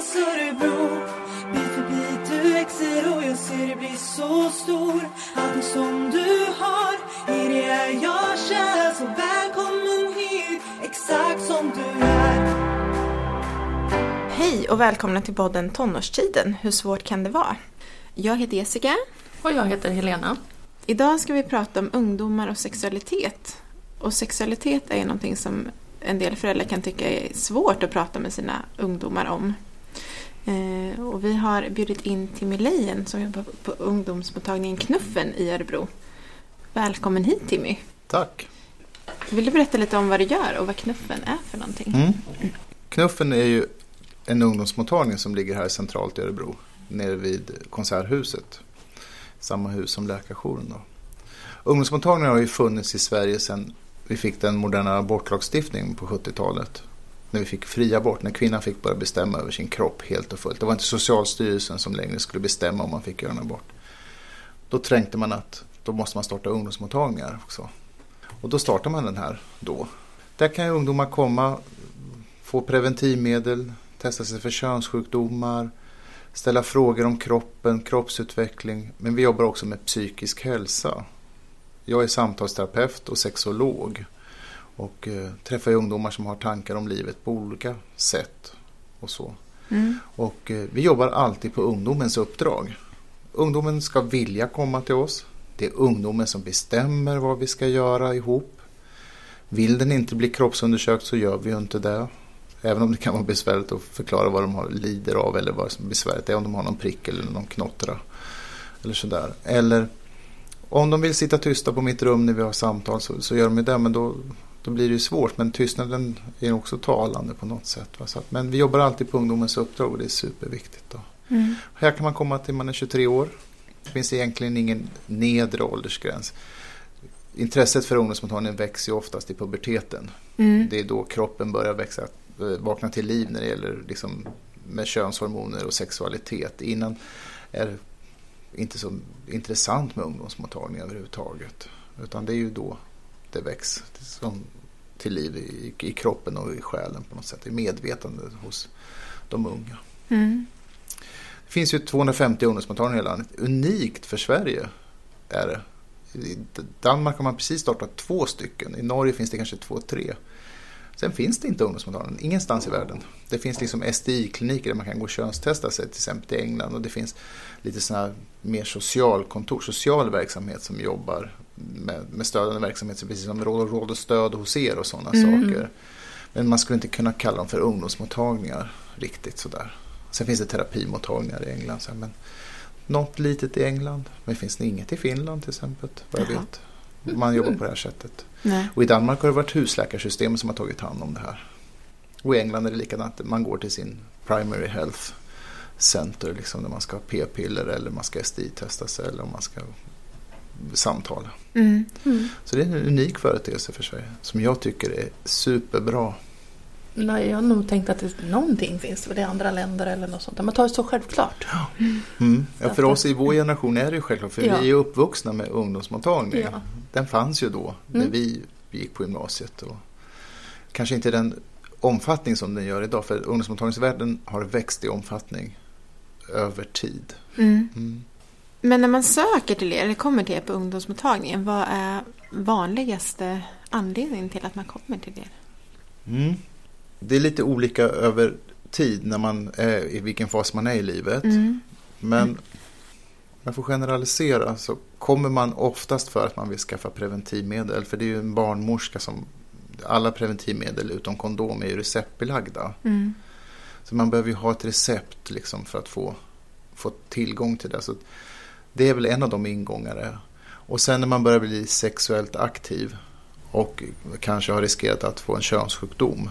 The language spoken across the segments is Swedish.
Poddas Örebro Bit för bit du växer och jag ser dig bli så stor Allting som du har, i det är jag kär Så välkommen hit, exakt som du är Hej och välkomna till podden Tonårstiden. Hur svårt kan det vara? Jag heter Jessica. Och jag heter Helena. Idag ska vi prata om ungdomar och sexualitet. Och sexualitet är ju någonting som en del föräldrar kan tycka är svårt att prata med sina ungdomar om. Eh, och vi har bjudit in Timmy Lejen som jobbar på ungdomsmottagningen Knuffen i Örebro. Välkommen hit Timmy. Tack. Vill du berätta lite om vad du gör och vad Knuffen är för någonting? Mm. Knuffen är ju en ungdomsmottagning som ligger här centralt i Örebro. Nere vid Konserthuset. Samma hus som läkarjouren. Då. Ungdomsmottagningar har ju funnits i Sverige sedan vi fick den moderna abortlagstiftningen på 70-talet. När vi fick fri abort, när kvinnan fick börja bestämma över sin kropp helt och fullt. Det var inte Socialstyrelsen som längre skulle bestämma om man fick göra en abort. Då tänkte man att då måste man starta ungdomsmottagningar också. Och då startar man den här då. Där kan ju ungdomar komma, få preventivmedel, testa sig för könssjukdomar, ställa frågor om kroppen, kroppsutveckling. Men vi jobbar också med psykisk hälsa. Jag är samtalsterapeut och sexolog och eh, träffar ungdomar som har tankar om livet på olika sätt. och så. Mm. Och eh, vi jobbar alltid på ungdomens uppdrag. Ungdomen ska vilja komma till oss. Det är ungdomen som bestämmer vad vi ska göra ihop. Vill den inte bli kroppsundersökt så gör vi ju inte det. Även om det kan vara besvärligt att förklara vad de har, lider av eller vad som är besvärligt är. Om de har någon prick eller någon knottra. Eller sådär. Eller om de vill sitta tysta på mitt rum när vi har samtal så, så gör de det. Men då, då blir det ju svårt. Men tystnaden är också talande på något sätt. Va? Så att, men vi jobbar alltid på ungdomens uppdrag och det är superviktigt. Då. Mm. Här kan man komma till man är 23 år. Det finns egentligen ingen nedre åldersgräns. Intresset för ungdomsmottagningen växer ju oftast i puberteten. Mm. Det är då kroppen börjar växa, eh, vakna till liv när det gäller liksom, med könshormoner och sexualitet. Innan är inte så intressant med ungdomsmottagning överhuvudtaget. Utan det är ju då det väcks som till liv i, i kroppen och i själen på något sätt. I medvetandet hos de unga. Mm. Det finns ju 250 ungdomsmottagningar i landet. Unikt för Sverige är det. I Danmark har man precis startat två stycken. I Norge finns det kanske två, tre. Sen finns det inte ungdomsmottagningar ingenstans i världen. Det finns liksom SDI-kliniker där man kan gå och könstesta sig till exempel i England och det finns lite sådana mer socialkontor, social verksamhet som jobbar med, med stödjande verksamhet, precis som råd, råd och stöd hos er och sådana mm. saker. Men man skulle inte kunna kalla dem för ungdomsmottagningar riktigt sådär. Sen finns det terapimottagningar i England. Men något litet i England. Men finns det inget i Finland till exempel, vad jag vet. Man jobbar på det här sättet. Nej. Och i Danmark har det varit husläkarsystemet som har tagit hand om det här. Och i England är det likadant. Man går till sin primary health center liksom, där man ska ha p-piller eller man ska STI-testa sig eller om man ska samtala. Mm. Mm. Så det är en unik företeelse för Sverige som jag tycker är superbra. Nej, jag har nog tänkt att det, någonting finns för det i andra länder eller något sånt. Man tar det så självklart. Ja. Mm. ja, för oss i vår generation är det ju självklart för ja. vi är uppvuxna med ungdomsmottagning. Ja. Den fanns ju då när mm. vi gick på gymnasiet. Och kanske inte den omfattning som den gör idag för ungdomsmottagningsvärlden har växt i omfattning över tid. Mm. Mm. Men när man söker till er, eller kommer till er på ungdomsmottagningen, vad är vanligaste anledningen till att man kommer till er? Mm. Det är lite olika över tid när man är i vilken fas man är i livet. Mm. Men om jag får generalisera så kommer man oftast för att man vill skaffa preventivmedel. För det är ju en barnmorska som alla preventivmedel utom kondom är ju receptbelagda. Mm. Så man behöver ju ha ett recept liksom för att få, få tillgång till det. Så det är väl en av de ingångarna. Och sen när man börjar bli sexuellt aktiv och kanske har riskerat att få en könssjukdom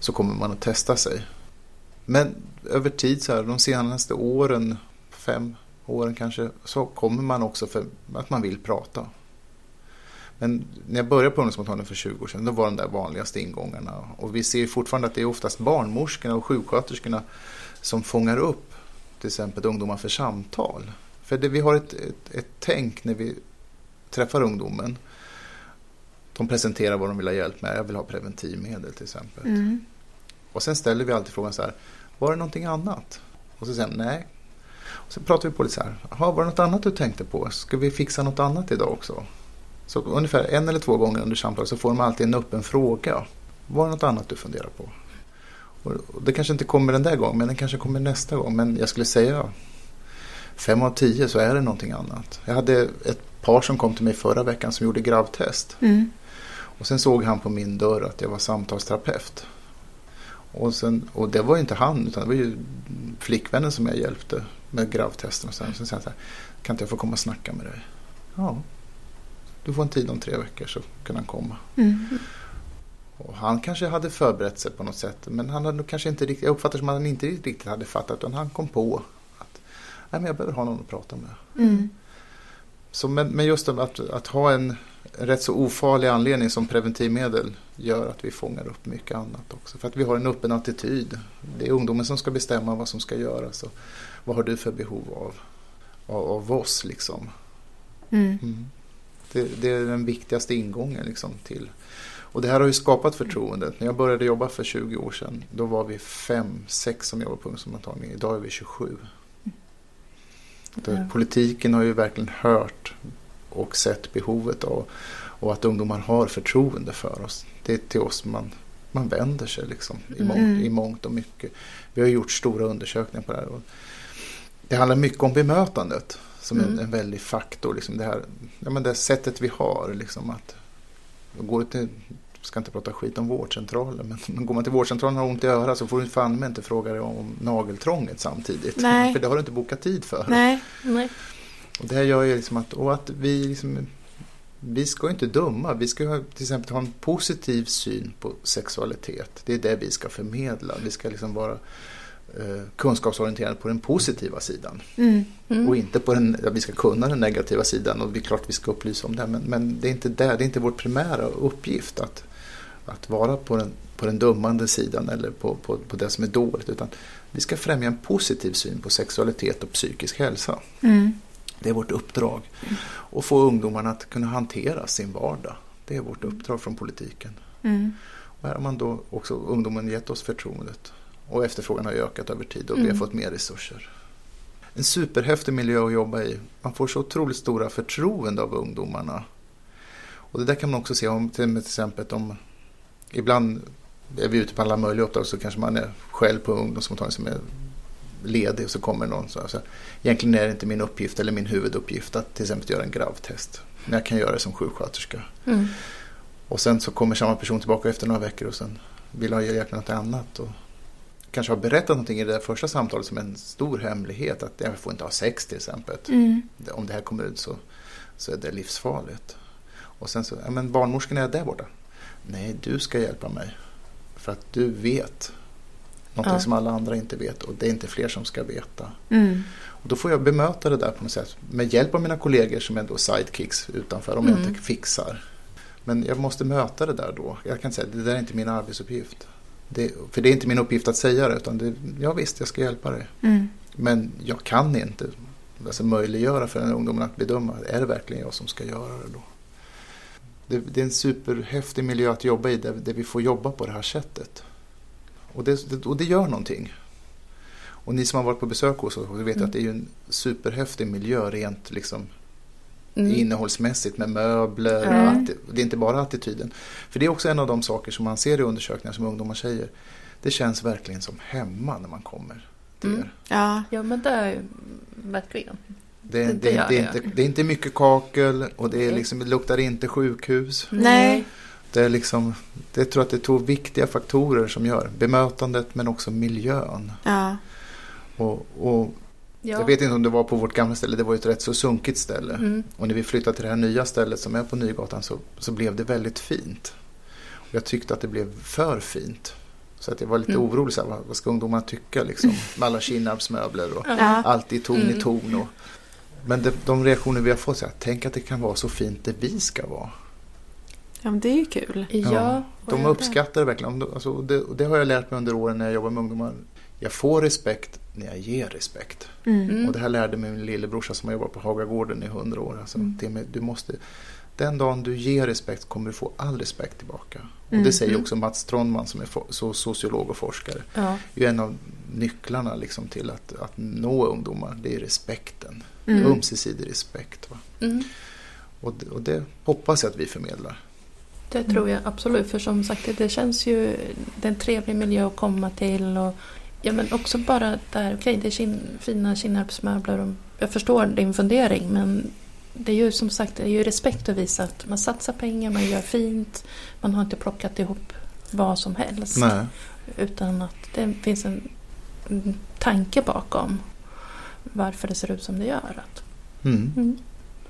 så kommer man att testa sig. Men över tid, så här, de senaste åren, fem åren kanske, så kommer man också för att man vill prata. Men när jag började på ungdomsmottagningen för 20 år sedan, då var de där vanligaste ingångarna. Och vi ser fortfarande att det är oftast barnmorskorna och sjuksköterskorna som fångar upp till exempel ungdomar för samtal. För det, vi har ett, ett, ett tänk när vi träffar ungdomen. De presenterar vad de vill ha hjälp med. Jag vill ha preventivmedel till exempel. Mm. Och sen ställer vi alltid frågan så här. Var det någonting annat? Och så säger han nej. Och så pratar vi på lite så här. Jaha, var det något annat du tänkte på? Ska vi fixa något annat idag också? Så ungefär en eller två gånger under samtalet så får de alltid en öppen fråga. Var det något annat du funderar på? Och det kanske inte kommer den där gången, men den kanske kommer nästa gång. Men jag skulle säga fem av tio så är det någonting annat. Jag hade ett par som kom till mig förra veckan som gjorde gravtest. Mm. Och sen såg han på min dörr att jag var samtalsterapeut. Och, sen, och det var ju inte han, utan det var ju flickvännen som jag hjälpte med gravtesten. Och sen, sen sa han så här, kan inte jag få komma och snacka med dig? Ja, du får en tid om tre veckor så kan han komma. Mm. Och han kanske hade förberett sig på något sätt. Men han hade kanske inte riktigt, jag uppfattar som att han inte riktigt hade fattat. Utan han kom på Nej, men jag behöver ha någon att prata med. Mm. Så, men, men just att, att ha en rätt så ofarlig anledning som preventivmedel gör att vi fångar upp mycket annat också. För att vi har en öppen attityd. Det är ungdomen som ska bestämma vad som ska göras. Och vad har du för behov av, av, av oss liksom. Mm. Mm. Det, det, är den viktigaste ingången liksom till. Och det här har ju skapat förtroendet. När jag började jobba för 20 år sedan då var vi fem, sex som jobbade på ungdomsmottagning. Idag är vi 27. Ja. Politiken har ju verkligen hört och sett behovet av och att ungdomar har förtroende för oss. Det är till oss man, man vänder sig liksom, i, mångt, Mm. i mångt och mycket. Vi har gjort stora undersökningar på det här. Det handlar mycket om bemötandet som Mm. en, en väldig faktor. Liksom det, här, ja, men det sättet vi har. Liksom att, det till, ska inte prata skit om vårdcentralen, men, men går man till vårdcentralen och har ont i örat så får du fan med inte fråga dig om nageltrånget samtidigt. Nej. För det har du inte bokat tid för. Nej. Nej. Och det här gör ju liksom att, och att vi liksom, vi ska inte döma. Vi ska till exempel ha en positiv syn på sexualitet. Det är det vi ska förmedla. Vi ska liksom vara eh, kunskapsorienterade på den positiva sidan. Mm. Mm. Och inte på den, ja, vi ska kunna den negativa sidan och det är klart vi ska upplysa om det. Men, men det är inte där, det är inte vår primära uppgift att, att vara på den, på den dömande sidan eller på, på, på det som är dåligt. Utan vi ska främja en positiv syn på sexualitet och psykisk hälsa. Mm. Det är vårt uppdrag. Och få ungdomarna att kunna hantera sin vardag. Det är vårt uppdrag från politiken. Mm. Och här har man då också ungdomen gett oss förtroendet. Och efterfrågan har ökat över tid och vi har Mm. fått mer resurser. En superhäftig miljö att jobba i. Man får så otroligt stora förtroende av ungdomarna. Och det där kan man också se om till exempel om ibland är vi ute på alla möjliga uppdrag så kanske man är själv på ungdomsmottagning som är ledig och så kommer någon så så. Egentligen är det inte min uppgift eller min huvuduppgift att till exempel göra en gravtest. Men jag kan göra det som sjuksköterska. Mm. Och sen så kommer samma person tillbaka efter några veckor och sen vill ha hjälp med något annat. Och kanske har berättat någonting i det där första samtalet som en stor hemlighet. Att jag får inte ha sex till exempel. Mm. Om det här kommer ut så, så är det livsfarligt. Och sen så, ja men barnmorskan är där borta. Nej, du ska hjälpa mig. För att du vet någonting Ja. som alla andra inte vet och det är inte fler som ska veta. Mm. Och då får jag bemöta det där på något sätt med hjälp av mina kollegor som är då sidekicks utanför om jag Mm. inte fixar. Men jag måste möta det där då. Jag kan inte säga det där är inte min arbetsuppgift. Det, för det är inte min uppgift att säga det utan det, ja visst jag ska hjälpa dig. Mm. Men jag kan inte alltså, möjliggöra för en ungdom att bedöma. Är det verkligen jag som ska göra det då? Det, det är en superhäftig miljö att jobba i där, där vi får jobba på det här sättet. Och det, det, och det gör någonting. Och ni som har varit på besök hos oss vet Mm. att det är en superhäftig miljö rent liksom Mm. innehållsmässigt med möbler. Och atti- det är inte bara attityden. För det är också en av de saker som man ser i undersökningar som ungdomar säger. Det känns verkligen som hemma när man kommer till Mm. er. Ja. Ja men det är verkligen. Det, Det- det, det är inte, det är inte mycket kakel och det, är liksom, det luktar inte sjukhus. Nej. Det är liksom, det jag tror att det är två viktiga faktorer som gör bemötandet men också miljön. Ja. Och, och Ja. Jag vet inte om det var på vårt gamla ställe, det var ju ett rätt så sunkigt ställe. Mm. Och när vi flyttade till det här nya stället som är på Nygatan så, så blev det väldigt fint. Och jag tyckte att det blev för fint. Så att jag var lite Mm. orolig, så här, vad, vad ska ungdomarna tycka liksom? Med alla Kinnarpsmöbler och Ja. allt i ton i Mm. ton. Och, men det, de reaktioner vi har fått, så här, tänk att det kan vara så fint det vi ska vara. ja, men det är ju kul. Ja. De och- uppskattar det verkligen. Alltså, och det, det har jag lärt mig under åren när jag jobbar med ungdomar. Jag får respekt när jag ger respekt. Mm. Mm. Och det här lärde mig min lillebrorsa som har jobbat på Hagagården i hundra år. Alltså, Mm. mig, du måste, den dagen du ger respekt kommer du få all respekt tillbaka. Och Mm. det säger Mm. också Mats Trondman som är så sociolog och forskare. Ja. Det är en av nycklarna liksom till att, att nå ungdomar. Det är respekten. Mm. Ömsesidig respekt. Va? Mm. Och, det- och det hoppas jag att vi förmedlar. Det tror jag absolut. För som sagt, det, känns ju... Det är en trevlig miljö att komma till. Och, ja, men också bara där, okej, det är kin, fina Kinnarpsmöbler. och Jag förstår din fundering, men det är ju som sagt det är ju respekt att visa att man satsar pengar, man gör fint. Man har inte plockat ihop vad som helst. Nej. Utan att det finns en, en tanke bakom varför det ser ut som det gör. Att, Mm. mm,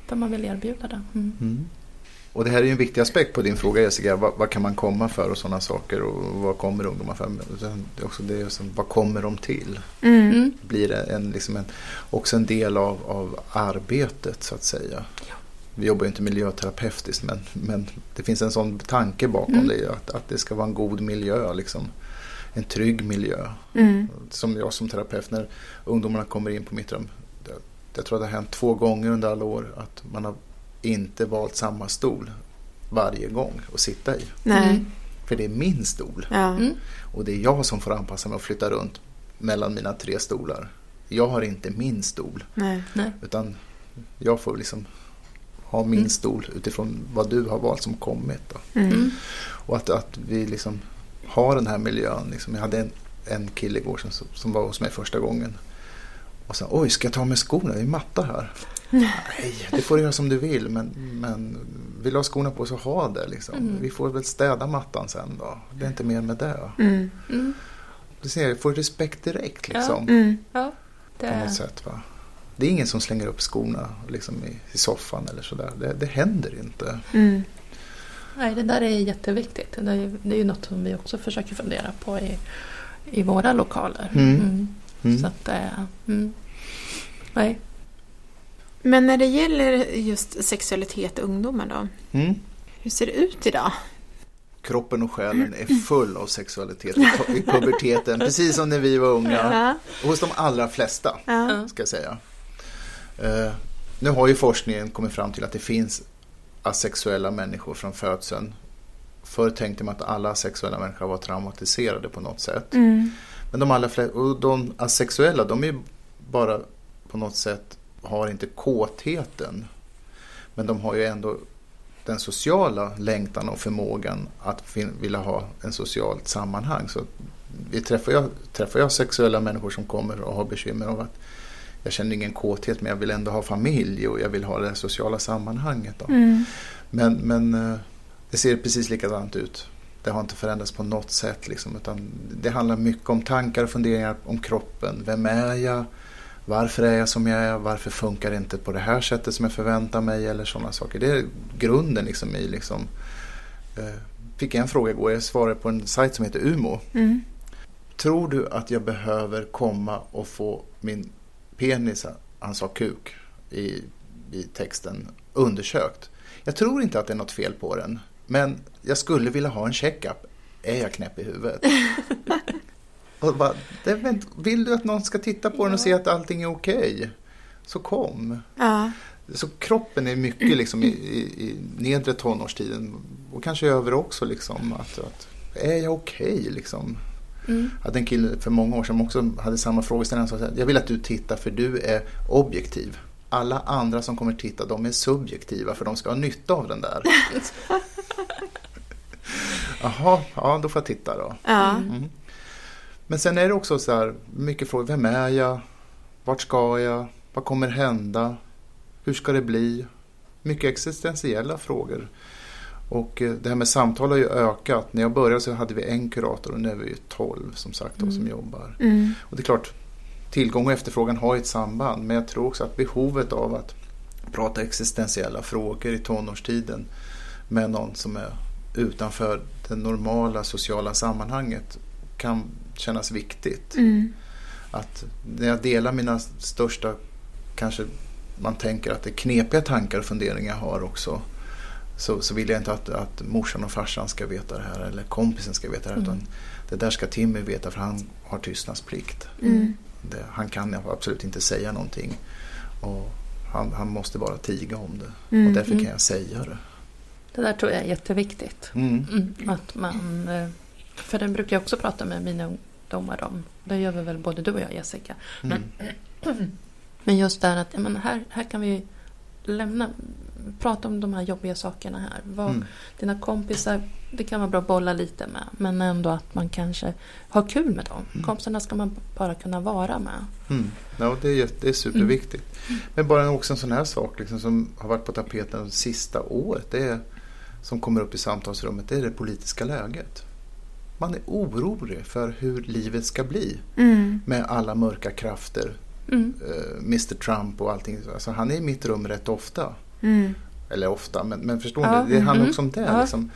vad man vill erbjuda det. Mm. Mm. Och det här är ju en viktig aspekt på din fråga Jessica. Vad, vad kan man komma för och sådana saker och vad kommer ungdomar för? Det också det är som, vad kommer de till? Mm. Mm. Blir det en, liksom en, också en del av, av arbetet så att säga. Vi jobbar ju inte miljöterapeutiskt men, men det finns en sån tanke bakom Mm. det. Att, att det ska vara en god miljö. Liksom. En trygg miljö. Mm. Som jag som terapeut när ungdomarna kommer in på mitt rum. det- Jag tror att det har hänt två gånger under alla år att man har inte valt samma stol varje gång att sitta i. Nej. Mm. För det är min stol. Ja. Mm. Och det är jag som får anpassa mig och flytta runt mellan mina tre stolar. Jag har inte min stol. Nej. Nej. Utan jag får liksom ha min Mm. stol utifrån vad du har valt som kommit. Då. Mm. Mm. Och att, att vi liksom har den här miljön. Liksom. Jag hade en, en kille igår som, som var hos mig första gången. Och sa, oj ska jag ta med skorna? Det är matta här. Nej, det får du göra som du vill. Men, men vill du ha skorna på så ha det. Liksom. Mm. Vi får väl städa mattan sen då. Det är inte mer med det. Mm. Mm. Du ser, jag får respekt direkt liksom. Mm. Ja, På det, något sätt. Va? Det är ingen som slänger upp skorna liksom, i, i soffan eller sådär. Det, det händer inte. Mm. nej, det där är jätteviktigt. Det är, det är ju något som vi också försöker fundera på i, i våra lokaler. Mm. Mm. Så att, eh, mm. Nej. Men när det gäller just sexualitet och ungdomar då? Mm. Hur ser det ut idag? Kroppen och själen är full av sexualitet i puberteten, precis som när vi var unga. Och hos de allra flesta, ska jag säga. Eh, nu har ju forskningen kommit fram till att det finns asexuella människor från födseln. Förr tänkte man att alla sexuella människor var traumatiserade på något sätt. Mm. Men de allra flesta, och de asexuella, de är bara på något sätt, har inte kåtheten. Men de har ju ändå den sociala längtan och förmågan att vilja ha en socialt sammanhang. Så vi träffar, jag, träffar jag sexuella människor som kommer och har bekymmer av att jag känner ingen kåthet men jag vill ändå ha familj och jag vill ha det sociala sammanhanget. Då. Mm. Men, men eh, det ser precis likadant ut. Det har inte förändrats på något sätt. Liksom, utan det handlar mycket om tankar och funderingar om kroppen. Vem är jag? Varför är jag som jag är? Varför funkar det inte på det här sättet som jag förväntar mig? Eller sådana saker. Det är grunden liksom i liksom, eh, fick en fråga igår. Jag svarade på en sajt som heter Umo. Mm. Tror du att jag behöver komma och få min penis, han sa kuk i, i texten, undersökt? Jag tror inte att det är något fel på den. Men jag skulle vilja ha en checkup. Är jag knäpp i huvudet? och bara, det, vill du att någon ska titta på den och se att allting är okej? Så kom. Ja. Så kroppen är mycket liksom i, i, i nedre tonårstiden och kanske över också. Liksom, att, att, är jag okej? liksom? Mm. Jag hade en kille för många år sedan som också hade samma frågeställning. Han sa jag vill att du tittar för du är objektiv. Alla andra som kommer titta de är subjektiva för de ska ha nytta av den där. Jaha, ja då får jag titta då. Ja. Mm. Men sen är det också så här, mycket frågor. Vem är jag? Vart ska jag? Vad kommer hända? Hur ska det bli? Mycket existentiella frågor. Och eh, det här med samtal har ju ökat. När jag började så hade vi en kurator och nu är vi ju tolv som sagt då, som jobbar. Mm. Och det är klart, tillgång och efterfrågan har ju ett samband. Men jag tror också att behovet av att prata existentiella frågor i tonårstiden med någon som är utanför det normala sociala sammanhanget kan kännas viktigt. Mm. Att när jag delar mina största, kanske man tänker att det är knepiga tankar och funderingar jag har också. Så, så vill jag inte att, att morsan och farsan ska veta det här eller kompisen ska veta det här. Mm. Utan det där ska Timmy veta för han har tystnadsplikt. Mm. Det, han kan absolut inte säga någonting. Och han, han måste bara tiga om det. Mm. Och därför Mm. kan jag säga det. Det där tror jag är jätteviktigt. Mm. Mm. Att man, eh, för den brukar jag också prata med mina ungdomar om. Det gör vi väl både du och jag Jessica. Mm. Men, men just där att ja, men här, här kan vi lämna, prata om de här jobbiga sakerna här. Vad, Mm. Dina kompisar, det kan vara bra att bolla lite med. Men ändå att man kanske har kul med dem. Mm. Kompisarna ska man bara kunna vara med. Mm. Ja, det är, jätte- det är superviktigt. Men bara också en sån här sak liksom, som har varit på tapeten det sista året. Det är, som kommer upp i samtalsrummet, det är det politiska läget. Man är orolig för hur livet ska bli Mm. med alla mörka krafter. Mm. eh, Mr Trump och allting. Alltså, han är i mitt rum rätt ofta. Mm. Eller ofta, men, men förstår Ja, ni? Det handlar mm. också om det. Ja. Liksom.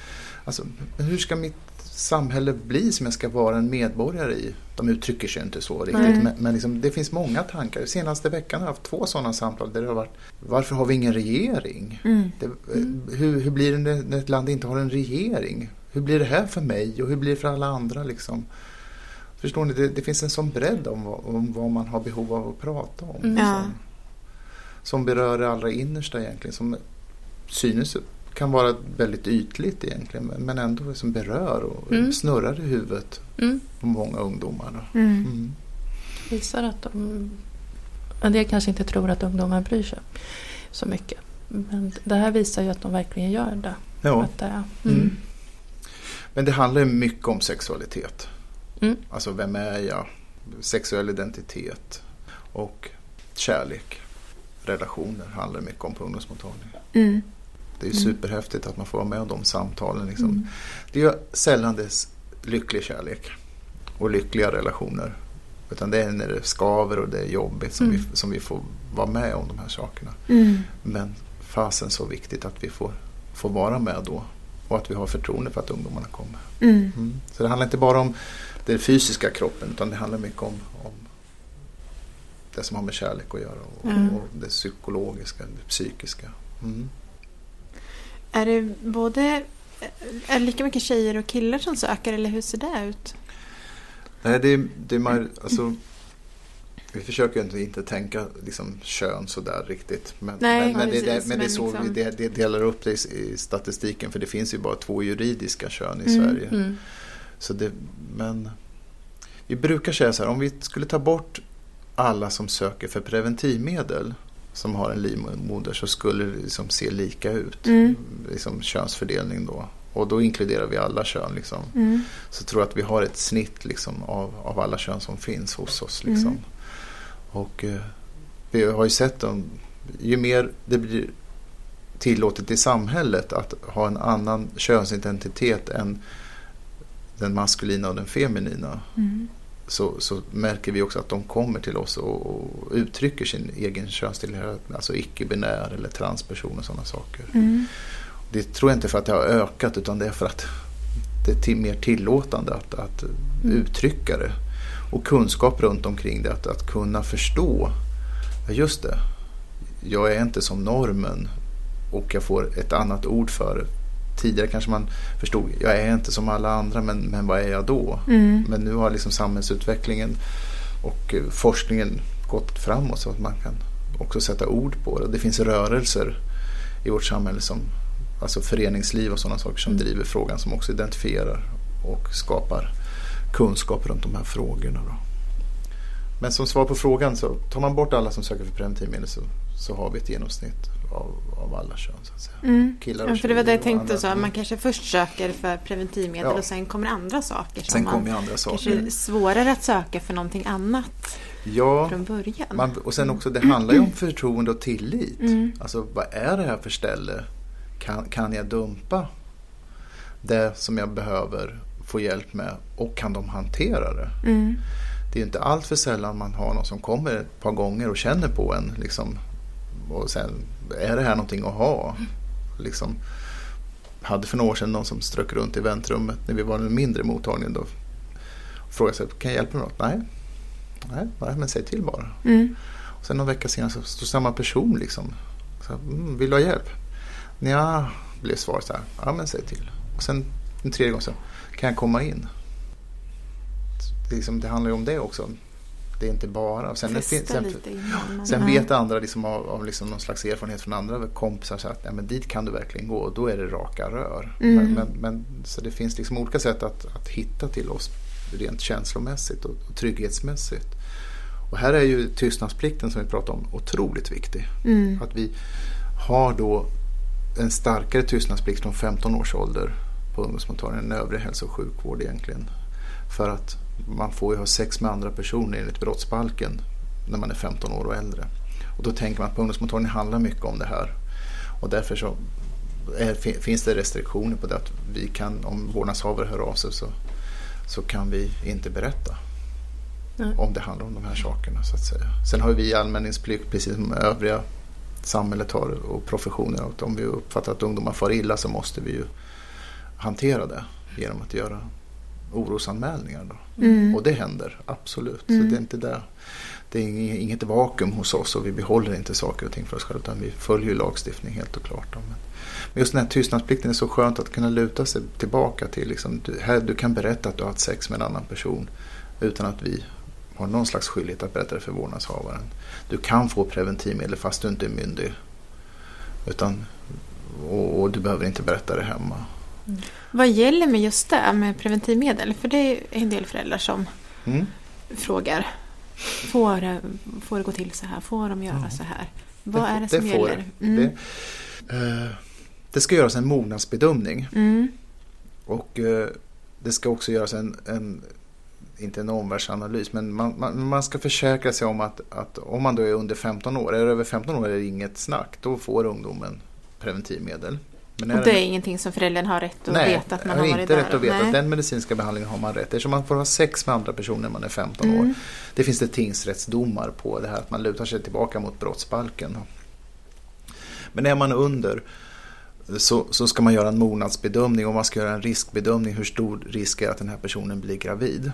Alltså, hur ska mitt samhälle bli som jag ska vara en medborgare i? De uttrycker sig inte så riktigt, Nej. men, men liksom, det finns många tankar. Senaste veckan har jag haft två sådana samtal där det har varit Varför har vi ingen regering? Mm. Det, eh, hur, hur blir det när- ett land inte har en regering? Hur blir det här för mig och hur blir det för alla andra? Liksom? Förstår ni? Det, det finns en sån bredd om vad, om vad man har behov av att prata om. Mm. Ja. Som, som berör det allra innersta egentligen. Som synes kan vara väldigt ytligt egentligen men- ändå som berör och Mm. snurrar i huvudet Mm. på många ungdomar. Mm. Mm. Visar att de... En del kanske inte tror att ungdomar bryr sig så mycket. Men det här visar ju att de verkligen gör det. Ja. Att är, Mm. Men det handlar ju mycket om sexualitet. Mm. Alltså vem är jag? Sexuell identitet och kärlek. Relationer handlar mycket om på ungdomsmottagningen. Mm. Det är Mm. superhäftigt att man får vara med om de samtalen. Liksom. Mm. Det är sällan det är lycklig kärlek och lyckliga relationer. Utan det är när det skaver och det är jobbigt som, Mm. vi, som vi får vara med om de här sakerna. Mm. Men fasen så viktigt att vi får, får vara med då. Och att vi har förtroende för att ungdomarna kommer. Mm. Mm. Så det handlar inte bara om den fysiska kroppen utan det handlar mycket om, om det som har med kärlek att göra och, Mm. och det psykologiska, det psykiska. Mm. Är det både är det lika mycket tjejer och killar som söker eller hur ser det ut? Nej, det, är- det är alltså, vi försöker inte, inte tänka liksom, kön sådär riktigt. Men, Nej, men, men, det, precis, det, men det är så liksom- vi det delar upp det i, i statistiken för det finns ju bara två juridiska kön i Mm, Sverige. Mm. Så det, men vi brukar säga så här, om vi skulle ta bort alla som söker för preventivmedel som har en livmoder så skulle det liksom se lika ut. Mm. Liksom könsfördelning då. Och då inkluderar vi alla kön. Liksom. Mm. Så tror jag att vi har ett snitt liksom, av, av alla kön som finns hos oss. Liksom. Mm. Och eh, vi har ju sett dem, ju mer det blir tillåtet i samhället att ha en annan könsidentitet än den maskulina och den feminina Mm. Så, så märker vi också att de kommer till oss och, och uttrycker sin egen könstillhörighet, alltså icke-binär eller transperson och sådana saker. Mm. Det tror jag inte för att det har ökat utan det är för att det är mer tillåtande att, att Mm. uttrycka det. Och kunskap runt omkring det, att, att kunna förstå. Ja, just det, jag är inte som normen och jag får ett annat ord för det. Tidigare kanske man förstod, jag är inte som alla andra men, men vad är jag då? Mm. Men nu har liksom samhällsutvecklingen och eh, forskningen gått framåt så att man kan också sätta ord på det. Det finns rörelser i vårt samhälle som alltså föreningsliv och sådana saker som Mm. driver frågan som också identifierar och skapar kunskap runt de här frågorna. Då. Men som svar på frågan så tar man bort alla som söker för preventivmedel så, så har vi ett genomsnitt av, av alla kön. Så att säga. Mm. Killar och Ja, för det var det jag tänkte så. att Man Mm. kanske först söker för preventivmedel Ja. och sen kommer andra saker. Sen kommer andra saker. kanske är svårare att söka för någonting annat Ja, från början. Man, och sen också, det handlar ju om förtroende och tillit. Mm. Alltså vad är det här för ställe? Kan, kan jag dumpa det som jag behöver få hjälp med och kan de hantera det? Mm. Det är ju inte allt för sällan man har någon som kommer ett par gånger och känner på en. Liksom, och sen, är det här någonting att ha? Liksom, hade för några år sedan någon som strök runt i väntrummet när vi var en mindre mottagning. Då, och frågade sig, kan jag hjälpa med något? Nej. Nej, nej, men säg till bara. Mm. Och sen någon vecka senare så står samma person liksom. Så, mm, vill du ha hjälp? Ja, blev svaret så här. Ja, men säg till. Och sen en tredje gång så, kan jag komma in? Det, liksom, det handlar ju om det också. Det är inte bara. Sen, det sen, sen vet andra liksom av, av liksom någon slags erfarenhet från andra kompisar så att ja, men dit kan du verkligen gå och då är det raka rör. Mm. Men, men, men, så det finns liksom olika sätt att, att hitta till oss rent känslomässigt och, och trygghetsmässigt. Och här är ju tystnadsplikten som vi pratar om otroligt viktig. Mm. Att vi har då en starkare tystnadsplikt från 15 års ålder på ungdomsmottagningen än övrig hälso och sjukvård egentligen. För att man får ju ha sex med andra personer enligt brottsbalken när man är 15 år och äldre. Och då tänker man att på ungdomsmottagningen handlar mycket om det här. Och därför så är, finns det restriktioner på det att vi kan, om vårdnadshavare hör av sig så, så kan vi inte berätta Nej. om det handlar om de här sakerna så att säga. Sen har vi anmälningsplikt precis som övriga samhället har och professioner. Att om vi uppfattar att ungdomar far illa så måste vi ju hantera det genom att göra orosanmälningar. Då. Mm. Och det händer, absolut. Mm. Så det är inte det. Det är inget, vakuum hos oss och vi behåller inte saker och ting för oss själva utan vi följer ju lagstiftning helt och klart. Men, just den här tystnadsplikten är så skönt att kunna luta sig tillbaka till. Liksom, du, här, du kan berätta att du har haft sex med en annan person utan att vi har någon slags skyldighet att berätta det för vårdnadshavaren. Du kan få preventivmedel fast du inte är myndig. Utan, och, och du behöver inte berätta det hemma. Vad gäller med just det med preventivmedel? För det är en del föräldrar som Mm. frågar. Får, det- får det gå till så här? Får de göra Ja. så här? Vad Det- är det det som får gäller? det. Mm. Det, eh, det ska göras en mognadsbedömning. Mm. Och eh, det ska också göras en, en inte en omvärldsanalys, men man, man, man ska försäkra sig om att, att om man då är under 15 år, är det över 15 år är det inget snack, då får ungdomen preventivmedel. Men Och det är ingenting som föräldern har rätt att Nej, veta att man har varit inte där? rätt att veta. Nej. Den medicinska behandlingen har man rätt Eftersom man får ha sex med andra personer när man är 15 år. Mm. Det finns det tingsrättsdomar på det här att man lutar sig tillbaka mot brottsbalken. Men är man under så, så ska man göra en mognadsbedömning och man ska göra en riskbedömning hur stor risk är att den här personen blir gravid.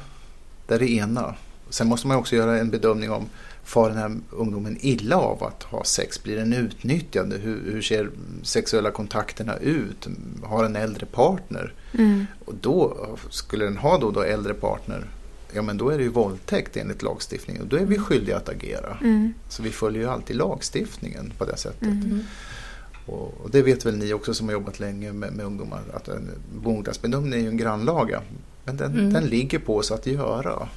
Det är det ena. Sen måste man också göra en bedömning om far den här ungdomen illa av att ha sex? Blir den utnyttjad? Hur, hur ser sexuella kontakterna ut? Har en äldre partner? Mm. Och då, skulle den ha då, då äldre partner, ja men då är det ju våldtäkt enligt lagstiftningen och då är vi skyldiga att agera. Mm. Så vi följer ju alltid lagstiftningen på det sättet. Mm. Och, och det vet väl ni också som har jobbat länge med, med ungdomar att en mognadsbedömning är ju en grannlaga. Men den, Mm. den ligger på oss att göra.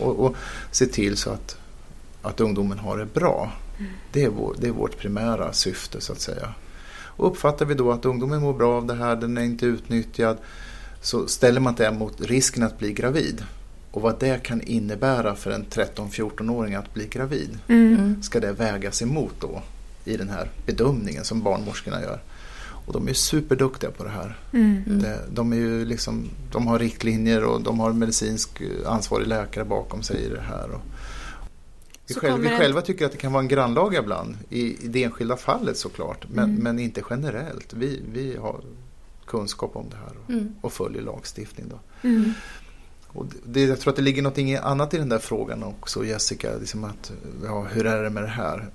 Och, och se till så att, att ungdomen har det bra. Det, är vår, det är vårt primära syfte så att säga. Och uppfattar vi då att ungdomen mår bra av det här, den är inte utnyttjad, så ställer man det mot risken att bli gravid. Och vad det kan innebära för en 13-14-åring att bli gravid Mm. Ska det vägas emot då i den här bedömningen som barnmorskorna gör. Och de är superduktiga på det här. Mm. Det, de, är ju liksom, de har riktlinjer och de har medicinsk ansvarig läkare bakom sig i det här. Och vi, själva, vi en- själva tycker att det kan vara en grannlaga ibland i, i det enskilda fallet såklart. Men, Mm. men inte generellt. Vi, vi har kunskap om det här och, Mm. och följer lagstiftning. Då. Mm. Och det, jag tror att det ligger något annat i den där frågan också Jessica. Liksom att, ja, hur är det med det här?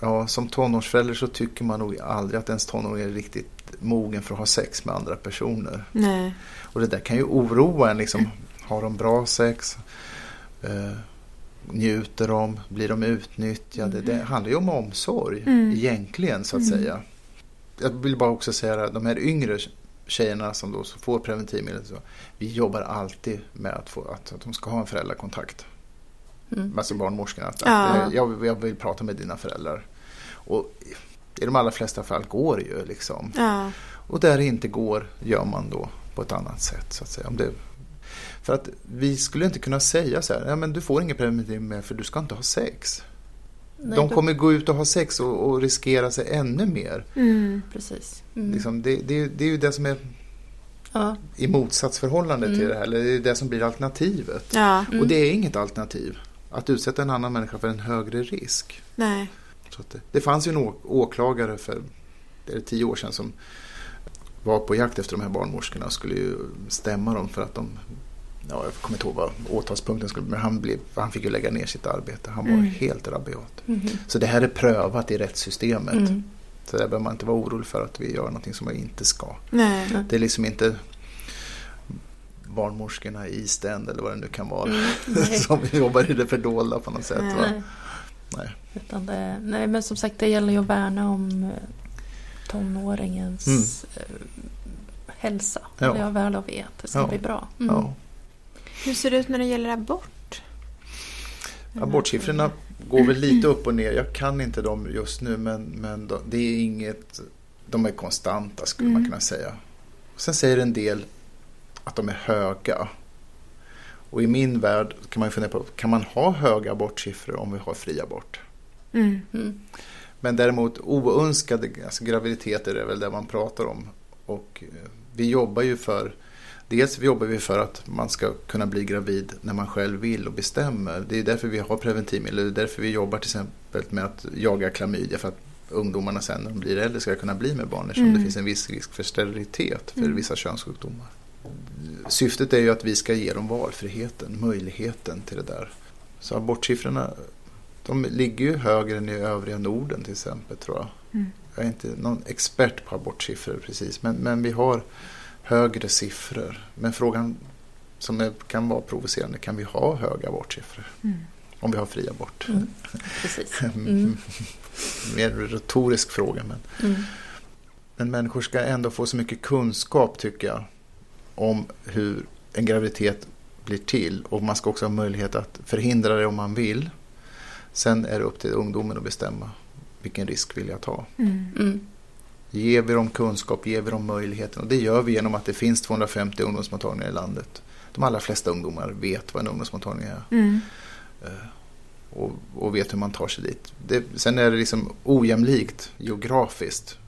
Ja, som tonårsförälder så tycker man nog aldrig att ens tonåring är riktigt mogen för att ha sex med andra personer. Nej. Och det där kan ju oroa en. Liksom, har de bra sex? Eh, njuter de? Blir de utnyttjade? Det handlar ju om omsorg Mm. egentligen så att Mm. säga. Jag vill bara också säga att de här yngre tjejerna som då får preventivmedel. Så, vi jobbar alltid med att, få, att, att de ska ha en föräldrakontakt. Mm. Alltså barnmorskorna. Att, Ja. att, jag, jag vill prata med dina föräldrar. Och i de allra flesta fall går det ju liksom. Ja. Och där det inte går gör man då på ett annat sätt. Så att säga. Om det, för att vi skulle inte kunna säga så här, ja, men du får ingen preventivmedel med för du ska inte ha sex. Nej, De kommer gå ut och ha sex och, och riskera sig ännu mer. Mm. Precis. Mm. Liksom, det, det, det är ju det som är Ja. i motsatsförhållande till Mm. det här. Eller det är det som blir alternativet. Ja. Mm. Och det är inget alternativ. Att utsätta en annan människa för en högre risk. Nej. Så det, det fanns ju en åklagare för det är tio år sedan som var på jakt efter de här barnmorskorna och skulle ju stämma dem för att de Ja, jag kommer inte ihåg vad åtalspunkten skulle men han, blev, han fick ju lägga ner sitt arbete. Han var Mm. helt rabiat. Mhm. Så det här är prövat i rättssystemet. Mm. Så där behöver man inte vara orolig för att vi gör någonting som vi inte ska. Nej. Nej. Det är liksom inte barnmorskorna i East End eller vad det nu kan vara. Mm. Som jobbar i det fördolda på något sätt. Nej. Va? Nej. Utan det, nej, men som sagt det gäller ju att värna om eh, tonåringens Mm. eh, hälsa. Ja. Ja. Jag väl och vet. Det ska Ja. bli bra. Mm. Ja. Hur ser det ut när det gäller abort? Abortsiffrorna går väl lite upp och ner. Jag kan inte dem just nu men, men det är inget, de är konstanta skulle mm. man kunna säga. Sen säger en del att de är höga. Och i min värld kan man fundera på, kan man ha höga abortsiffror om vi har fri abort? Mm. Mm. Men däremot oönskade alltså graviditeter är väl det man pratar om. Och eh, vi jobbar ju för Dels jobbar vi för att man ska kunna bli gravid när man själv vill och bestämmer. Det är därför vi har preventivmedel. Det är därför vi jobbar till exempel med att jaga klamydia för att ungdomarna sen när de blir äldre ska kunna bli med barn eftersom mm. det finns en viss risk för sterilitet för mm. vissa könssjukdomar. Syftet är ju att vi ska ge dem valfriheten, möjligheten till det där. Så abortsiffrorna de ligger ju högre än i övriga Norden till exempel tror jag. Mm. Jag är inte någon expert på abortsiffror precis men, men vi har högre siffror. Men frågan som är, kan vara provocerande, kan vi ha höga abortsiffror? Mm. Om vi har fri abort. Mm. Precis. Mm. Mer retorisk fråga. Men, mm. men människor ska ändå få så mycket kunskap tycker jag om hur en graviditet blir till. Och man ska också ha möjlighet att förhindra det om man vill. Sen är det upp till ungdomen att bestämma vilken risk vill jag ta. Mm. Ger vi dem kunskap, ger vi dem möjligheten och det gör vi genom att det finns 250 ungdomsmottagningar i landet. De allra flesta ungdomar vet vad en ungdomsmottagning är. Mm. Eh, och, och, vet hur man tar sig dit. Det, sen är det liksom ojämlikt geografiskt.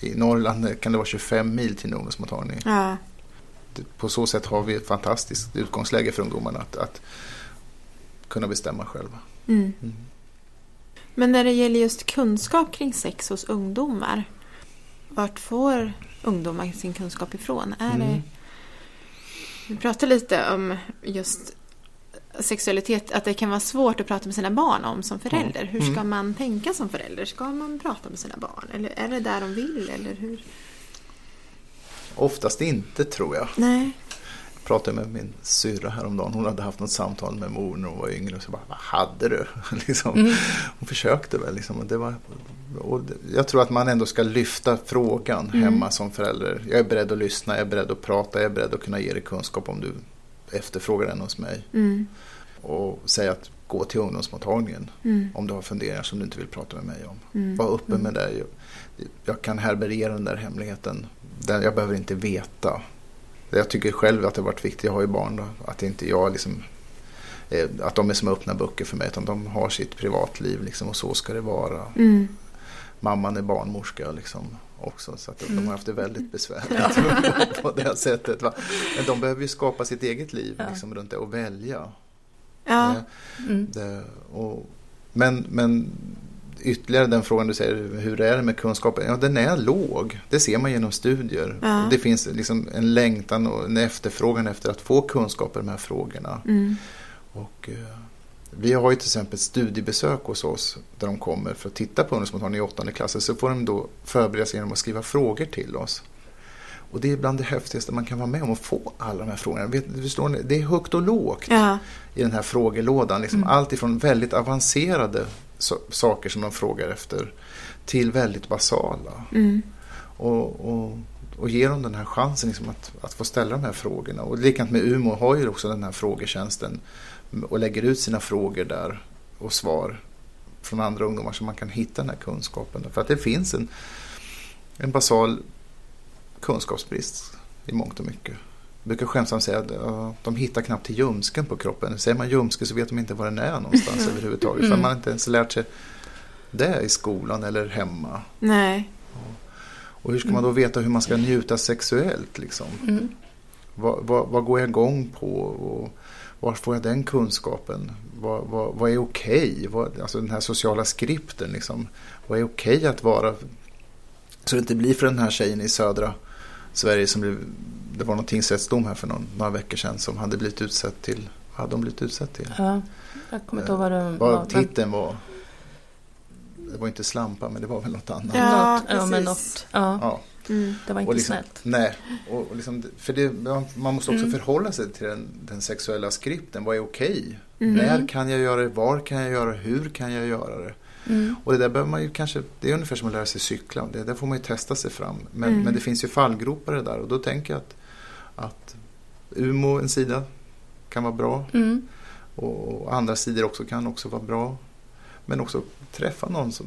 I Norrland kan det vara 25 mil till en ungdomsmottagning. Ja. På så sätt har vi ett fantastiskt utgångsläge för ungdomarna att, att kunna bestämma själva. Mm. Mm. Men när det gäller just kunskap kring sex hos ungdomar vart får ungdomar sin kunskap ifrån? Är mm. det, vi pratade lite om just sexualitet, att det kan vara svårt att prata med sina barn om som förälder. Hur ska mm. man tänka som förälder? Ska man prata med sina barn? Eller är det där de vill? Eller hur? Oftast inte tror jag. Nej pratade med min syrra häromdagen. Hon hade haft något samtal med mor när hon var yngre. Och så bara, vad hade du? liksom, mm. Hon försökte väl. Liksom, och det var, och jag tror att man ändå ska lyfta frågan mm. hemma som förälder. Jag är beredd att lyssna, jag är beredd att prata, jag är beredd att kunna ge dig kunskap om du efterfrågar den hos mig. Mm. Och säga att gå till ungdomsmottagningen mm. om du har funderingar som du inte vill prata med mig om. Mm. Var öppen med det. Jag, jag kan härbärgera den där hemligheten. Jag behöver inte veta jag tycker själv att det har varit viktigt, jag har ju barn då, att inte jag liksom eh, att de är som öppna böcker för mig utan de har sitt privatliv liksom, och så ska det vara. Mm. Mamman är barnmorska liksom, också så att mm. de har haft det väldigt besvärligt på det sättet. Va? Men de behöver ju skapa sitt eget liv ja. liksom, runt det och välja. Ja. Det, mm. det, och, men, men ytterligare den frågan du säger, hur är det med kunskapen? Ja, den är låg. Det ser man genom studier. Ja. Det finns liksom en längtan och en efterfrågan efter att få kunskap i de här frågorna. Mm. Och, eh, vi har ju till exempel studiebesök hos oss där de kommer för att titta på ungdomsmottagningen i åttonde klassen. Så får de då förbereda sig genom att skriva frågor till oss. Och det är bland det häftigaste man kan vara med om att få alla de här frågorna. Vet, förstår ni? Det är högt och lågt ja. i den här frågelådan. Liksom mm. Allt ifrån väldigt avancerade saker som de frågar efter till väldigt basala. Mm. Och, och, och ge dem den här chansen liksom att, att få ställa de här frågorna. Och likadant med Umo har ju också den här frågetjänsten och lägger ut sina frågor där och svar från andra ungdomar så man kan hitta den här kunskapen. För att det finns en, en basal kunskapsbrist i mångt och mycket. Brukar skämtsamt säga att de hittar knappt till ljumsken på kroppen. Säger man ljumske så vet de inte var den är någonstans mm. överhuvudtaget. För man har inte ens lärt sig det i skolan eller hemma. Nej. Och hur ska man då veta hur man ska njuta sexuellt? Liksom? Mm. Vad, vad, vad, går jag igång på? Och var får jag den kunskapen? Vad, vad, vad är okej? Okay? Alltså den här sociala skripten. Liksom. Vad är okej okay att vara? Så det inte blir för den här tjejen i södra Sverige som blev, det var någon tingsrättsdom här för någon, några veckor sedan som hade blivit utsett till, vad hade de blivit utsett till? Ja, jag kommer inte ihåg vad det eh, var. Titeln var, det var inte slampa men det var väl något annat. Ja, något, ja men något. Ja. ja. Mm, det var inte liksom, snällt. Nej, och liksom, för det, man måste också mm. förhålla sig till den, den, sexuella skripten. Vad är okej? Okay? Mm. När kan jag göra det? Var kan jag göra det? Hur kan jag göra det? Mm. Och det där behöver man ju kanske, det är ungefär som att lära sig cykla. Det där får man ju testa sig fram. Men, mm. men det finns ju fallgropar det där och då tänker jag att, att Umo en sida, kan vara bra. Mm. Och, andra sidor också kan också vara bra. Men också träffa någon som...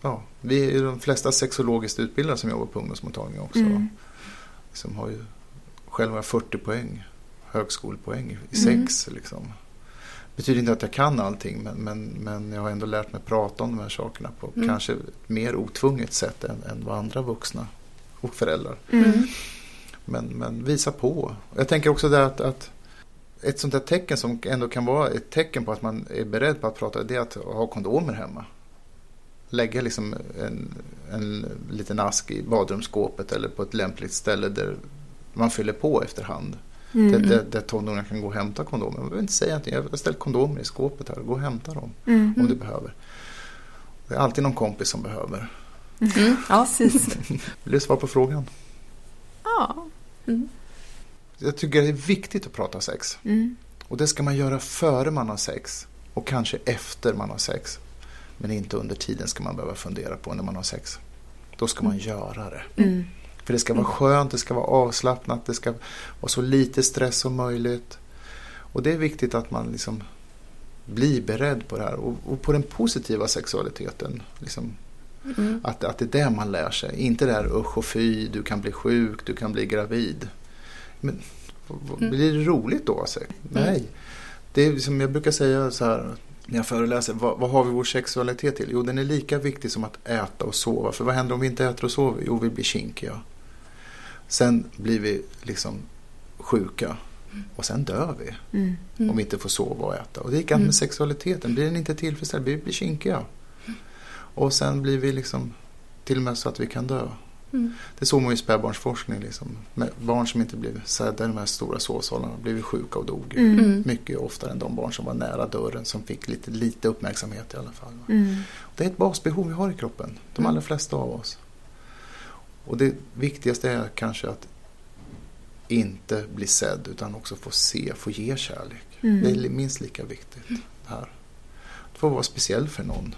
Ja, vi är ju de flesta sexologiskt utbildade som jobbar på ungdomsmottagningen också. Mm. Som har ju, själv har jag 40 poäng, högskolepoäng i Mm. sex. Liksom. betyder inte att jag kan allting men, men, men jag har ändå lärt mig prata om de här sakerna på Mm. kanske ett mer otvunget sätt än, än vad andra vuxna och föräldrar. Mm. Men, men visa på. Jag tänker också där att, att ett sånt där tecken som ändå kan vara ett tecken på att man är beredd på att prata, det är att ha kondomer hemma. Lägga liksom en, en liten ask i badrumsskåpet eller på ett lämpligt ställe där man fyller på efterhand. Mm. Där, där, där tonåringar kan gå och hämta kondomer. Man behöver inte säga någonting. Jag har ställt kondomer i skåpet här. Gå och hämta dem Mm. om du behöver. Det är alltid någon kompis som behöver. Mm. Ja. Precis. Vill du svara på frågan? Ja. Mm. Jag tycker det är viktigt att prata sex. Mm. Och det ska man göra före man har sex. Och kanske efter man har sex. Men inte under tiden ska man behöva fundera på när man har sex. Då ska man göra det. Mm. För det ska vara skönt, det ska vara avslappnat, det ska vara så lite stress som möjligt. Och det är viktigt att man liksom blir beredd på det här. Och, och på den positiva sexualiteten. Liksom, Mm. att, att det är det man lär sig. Inte det här usch och fy, du kan bli sjuk, du kan bli gravid. Men Mm. blir det roligt då? Alltså? Nej. Det är som jag brukar säga så här när jag föreläser. Vad, vad har vi vår sexualitet till? Jo, den är lika viktig som att äta och sova. För vad händer om vi inte äter och sover? Jo, vi blir kinkiga. Sen blir vi liksom sjuka. Och sen dör vi Mm. Mm. om vi inte får sova och äta. Och det är likadant Mm. med sexualiteten. Blir den inte tillfredsställd, vi blir kinkiga. Och sen blir vi liksom till och med så att vi kan dö. Mm. Det såg man ju i spädbarnsforskning. Liksom. Med barn som inte blev sedda i de här stora sovsalarna blev sjuka och dog. Mm. Mm. Mycket oftare än de barn som var nära dörren som fick lite, lite uppmärksamhet i alla fall. Mm. Det är ett basbehov vi har i kroppen. De Mm. allra flesta av oss. Och det viktigaste är kanske att inte bli sedd utan också få se, få ge kärlek. Mm. Det är minst lika viktigt här. Att få vara speciell för någon.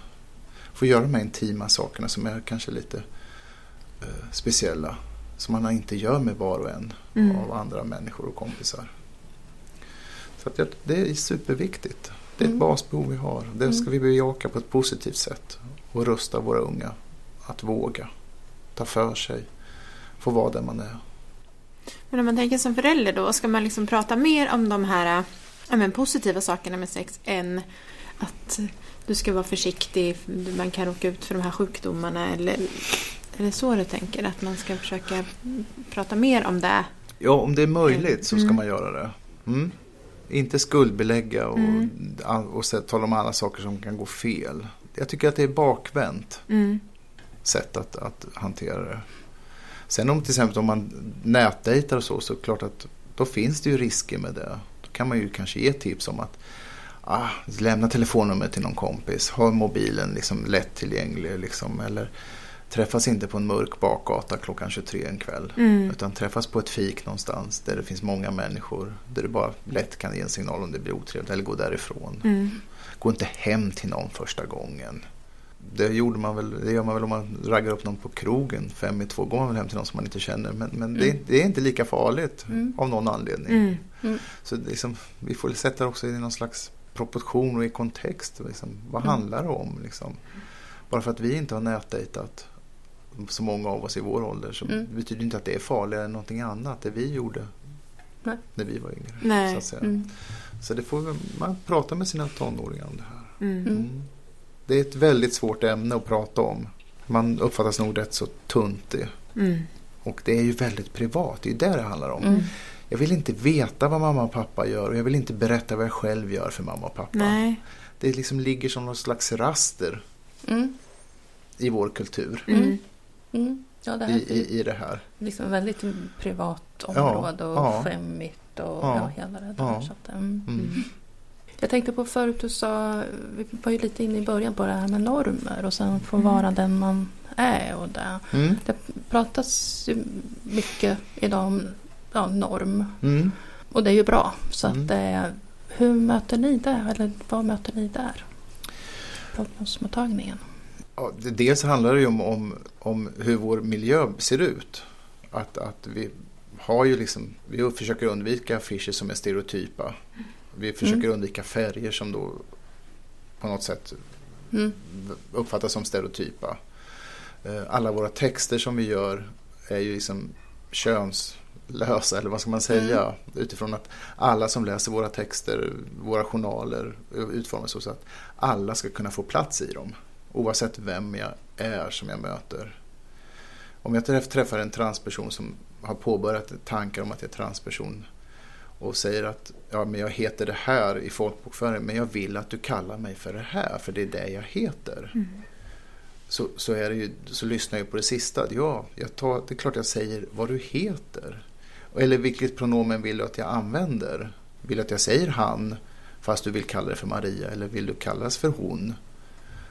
Få göra de här intima sakerna som är kanske lite eh, speciella. Som man inte gör med var och en Mm. av andra människor och kompisar. Så att det är superviktigt. Det är ett Mm. basbehov vi har. Det Mm. ska vi bejaka på ett positivt sätt. Och rusta våra unga att våga. Ta för sig. Få vara där man är. Men om man tänker som förälder då, ska man liksom prata mer om de här ja, men positiva sakerna med sex än att du ska vara försiktig, man kan råka ut för de här sjukdomarna eller är det så du tänker? Att man ska försöka prata mer om det? Ja, om det är möjligt så ska Mm. man göra det. Mm. Inte skuldbelägga och, Mm. och så- tala om alla saker som kan gå fel. Jag tycker att det är bakvänt Mm. sätt att, att hantera det. Sen om till exempel om man nätdejtar och så, så är det klart att då finns det ju risker med det. Då kan man ju kanske ge tips om att ah, lämna telefonnumret till någon kompis, ha mobilen liksom lättillgänglig liksom, eller träffas inte på en mörk bakgata klockan 23 en kväll. Mm. Utan träffas på ett fik någonstans där det finns många människor. Där du bara lätt kan ge en signal om det blir otrevligt eller gå därifrån. Mm. Gå inte hem till någon första gången. Det, gjorde man väl, det gör man väl om man raggar upp någon på krogen fem i två. Går man väl hem till någon som man inte känner. Men, men det, är- Mm. det är inte lika farligt Mm. av någon anledning. Mm. Mm. Så det liksom, vi får sätta det också i någon slags proportion och i kontext. Liksom. Vad Mm. handlar det om? Liksom? Bara för att vi inte har nätdejtat så många av oss i vår ålder så Mm. betyder inte att det är farligare än någonting annat. Det vi gjorde Nej. när vi var yngre. Nej. Så, att säga. Mm. så det får man prata med sina tonåringar om det här. Mm. Mm. Det är ett väldigt svårt ämne att prata om. Man uppfattas nog rätt så tunt det. Mm. Och det är ju väldigt privat, det är ju det det handlar om. Mm. Jag vill inte veta vad mamma och pappa gör och jag vill inte berätta vad jag själv gör för mamma och pappa. Nej. Det liksom ligger som någon slags raster Mm. i vår kultur Mm. Mm. Ja, det här i, i, i det här. liksom väldigt privat område och ja. skämmigt och Ja. ja. hela det där. Ja. Så att, mm. Mm. Jag tänkte på förut du sa, vi var ju lite inne i början på det här med normer och sen få Mm. vara den man är och det. Mm. Det pratas ju mycket idag om ja, norm Mm. och det är ju bra. Så Mm. att det, hur möter ni det? Eller vad möter ni där? Prognosmottagningen. Ja, dels handlar det ju om, om, om hur vår miljö ser ut. Att, att vi har ju liksom, vi försöker undvika affischer som är stereotypa. Vi försöker Mm. undvika färger som då på något sätt Mm. uppfattas som stereotypa. Eh, Alla våra texter som vi gör är ju liksom könslösa, eller vad ska man säga? Utifrån att alla som läser våra texter, våra journaler utformas så att alla ska kunna få plats i dem. Oavsett vem jag är som jag möter. Om jag träff- träffar en transperson som har påbörjat tankar om att jag är transperson och säger att ja, men jag heter det här i folkbokföringen men jag vill att du kallar mig för det här för det är det jag heter. Mm. Så, så, är det ju, så lyssnar jag på det sista. Ja, jag tar, det är klart jag säger vad du heter. Eller vilket pronomen vill du att jag använder? Vill du att jag säger han fast du vill kalla det för Maria eller vill du kallas för hon?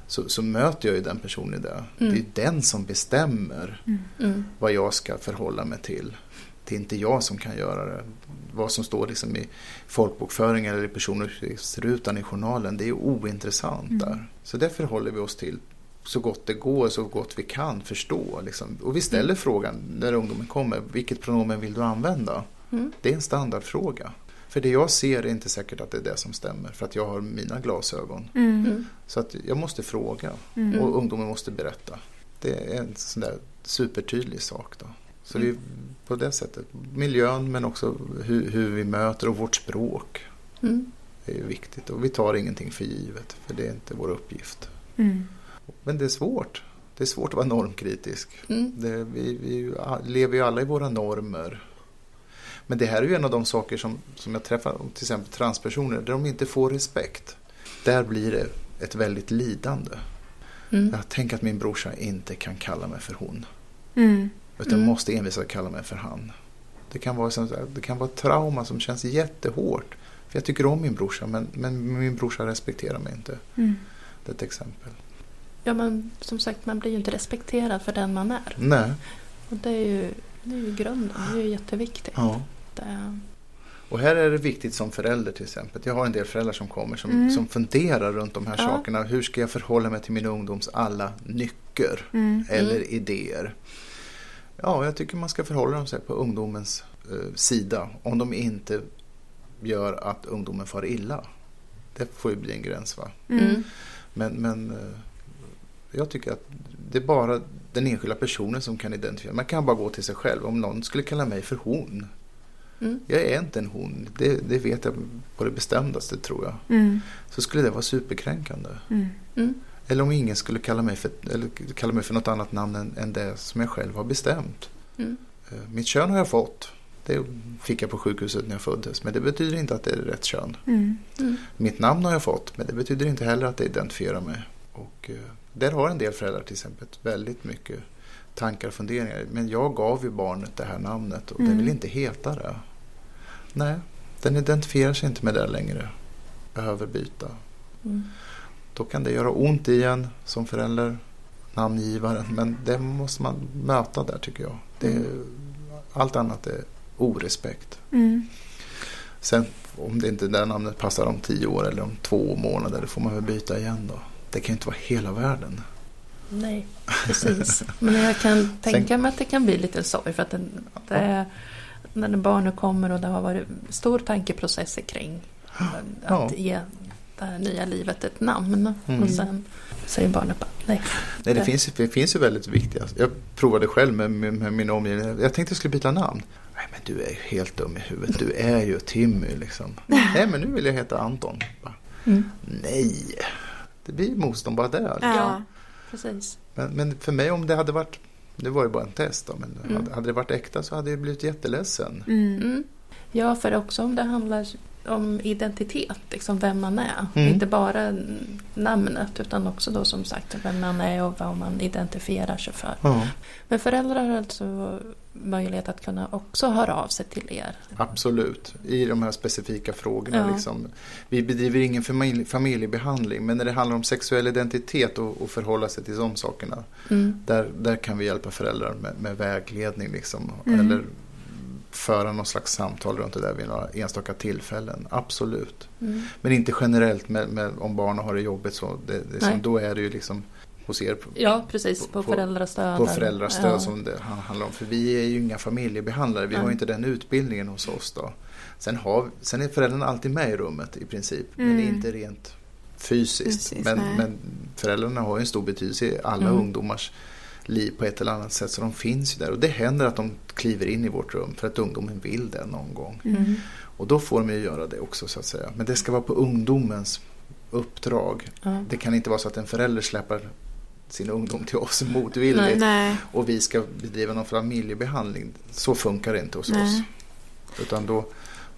Så, så möter jag ju den personen i det. Mm. Det är den som bestämmer Mm. vad jag ska förhålla mig till. Det är inte jag som kan göra det. Vad som står liksom i folkbokföringen eller i personuppgiftsrutan i journalen, det är ointressant Mm. där. Så det förhåller vi oss till så gott det går, så gott vi kan förstå. Liksom. Och vi ställer Mm. frågan när ungdomen kommer, vilket pronomen vill du använda? Mm. Det är en standardfråga. För det jag ser är inte säkert att det är det som stämmer, för att jag har mina glasögon. Mm. Mm. Så att jag måste fråga Mm. och ungdomen måste berätta. Det är en sån där supertydlig sak. Då. Så vi, på det sättet, miljön men också hur, hur vi möter och vårt språk Mm. är ju viktigt. Och vi tar ingenting för givet, för det är inte vår uppgift. Mm. Men det är svårt. Det är svårt att vara normkritisk. Mm. Det, vi vi lever ju alla i våra normer. Men det här är ju en av de saker som, som jag träffar, till exempel transpersoner, där de inte får respekt. Där blir det ett väldigt lidande. Mm. Jag tänker att min brorsa inte kan kalla mig för hon. Mm. Utan Mm. måste envisa att kalla mig för han. Det kan vara, det kan vara ett trauma som känns jättehårt. För jag tycker om min brorsa men, men min brorsa respekterar mig inte. Mm. Det är ett exempel. Ja, men som sagt, man blir ju inte respekterad för den man är. Nej. Och det är ju, det är ju grunden. Det är ju jätteviktigt. Ja. Det, Och här är det viktigt som förälder till exempel. Jag har en del föräldrar som kommer som, Mm. som funderar runt de här Ja. sakerna. Hur ska jag förhålla mig till min ungdoms alla nycker Mm. eller idéer? Ja, jag tycker man ska förhålla sig på ungdomens eh, sida om de inte gör att ungdomen far illa. Det får ju bli en gräns va. Mm. mm. Men, men eh, jag tycker att det är bara den enskilda personen som kan identifiera. Man kan bara gå till sig själv. Om någon skulle kalla mig för hon. Mm. Jag är inte en hon. Det, det vet jag på det bestämdaste tror jag. Mm. Så skulle det vara superkränkande. Mm. Mm. Eller om ingen skulle kalla mig för, eller kalla mig för något annat namn än, än det som jag själv har bestämt. Mm. Eh, Mitt kön har jag fått. Det fick jag på sjukhuset när jag föddes. Men det betyder inte att det är rätt kön. Mm. Mitt namn har jag fått. Men det betyder inte heller att det identifierar mig. Och eh, där har en del föräldrar till exempel väldigt mycket tankar och funderingar. Men jag gav ju barnet det här namnet och det Mm. vill inte heta det. Nej, den identifierar sig inte med det längre. Behöver byta. Mm. Då kan det göra ont igen som förälder, namngivaren. Men det måste man möta där tycker jag. Det är, allt annat är orespekt. Mm. Sen om det inte det namnet passar om tio år eller om två månader, då får man väl byta igen då. Det kan ju inte vara hela världen. Nej, precis. Men jag kan tänka mig att det kan bli lite sorg för att det, det är, när barnet kommer och det har varit stor tankeprocess kring att ge det här nya livet ett namn. Mm. Och sen säger barnet bara nej. Nej, det, Det- finns, det finns ju väldigt viktiga. Jag provade själv med, med, med min omgivning. Jag tänkte jag skulle byta namn. Nej, men du är ju helt dum i huvudet. Du är ju Timmy liksom. Nej, men nu vill jag heta Anton. Bara, Mm. Nej, det blir motstånd bara där. Ja. Precis. Men, men för mig om det hade varit, det var ju bara en test då, men Mm. hade, hade det varit äkta så hade jag blivit jätteledsen. Mm. Mm. Ja, för också om det handlar om identitet, liksom vem man är. Mm. Inte bara namnet utan också då som sagt vem man är och vad man identifierar sig för. Ja, Men föräldrar har alltså möjlighet att kunna också höra av sig till er. absolut. I de här specifika frågorna. Ja. Liksom. Vi bedriver ingen familj, familjebehandling, men när det handlar om sexuell identitet och, och förhålla sig till de sakerna, Mm. där, där kan vi hjälpa föräldrar med, med vägledning. Liksom, Mm. Eller föra någon slags samtal runt det där vid några enstaka tillfällen. Absolut. Mm. Men inte generellt med, med, om barn har det jobbigt. Så det, det som, då är det ju liksom hos er på, Ja, precis. På, På- föräldrastöd. på föräldrastöd ja. som det han- handlar om. För vi är ju inga familjebehandlare, vi har Nej. inte den utbildningen hos oss då. Sen, har, sen är föräldrarna alltid med i rummet i princip, men Mm. inte rent fysiskt. Precis, men, men föräldrarna har ju en stor betydelse i alla Mm. ungdomars liv på ett eller annat sätt. Så de finns ju där och det händer att de kliver in i vårt rum för att ungdomen vill det någon gång. Mm. Och då får de ju göra det också så att säga. Men det ska vara på ungdomens uppdrag. Ja. Det kan inte vara så att en förälder släpper sin ungdom till oss motvilligt Nej. och vi ska bedriva någon familjebehandling. Så funkar det inte hos Nej. oss. Utan då,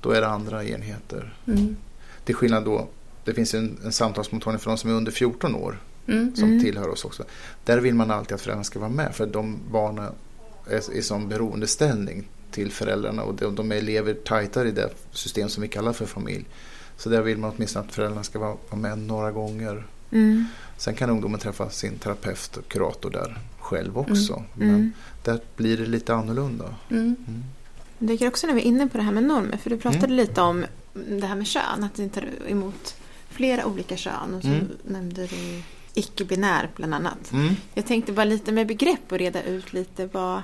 då är det andra enheter. Mm. Till skillnad då, det finns en, en samtalsmottagning för de som är under 14 år Mm. som Mm. tillhör oss också. Där vill man alltid att föräldrarna ska vara med för de barnen är i som beroendeställning till föräldrarna och de, de lever tajtare i det system som vi kallar för familj. Så där vill man åtminstone att föräldrarna ska vara med några gånger. Mm. Sen kan ungdomen träffa sin terapeut och kurator där själv också. Men Mm. där blir det lite annorlunda. Mm. Mm. Jag tycker också när vi är inne på det här med normer, för du pratade Mm. lite om det här med kön, att ni tar emot flera olika kön och så Mm. nämnde du icke-binär bland annat. Mm. Jag tänkte bara lite med begrepp och reda ut lite vad...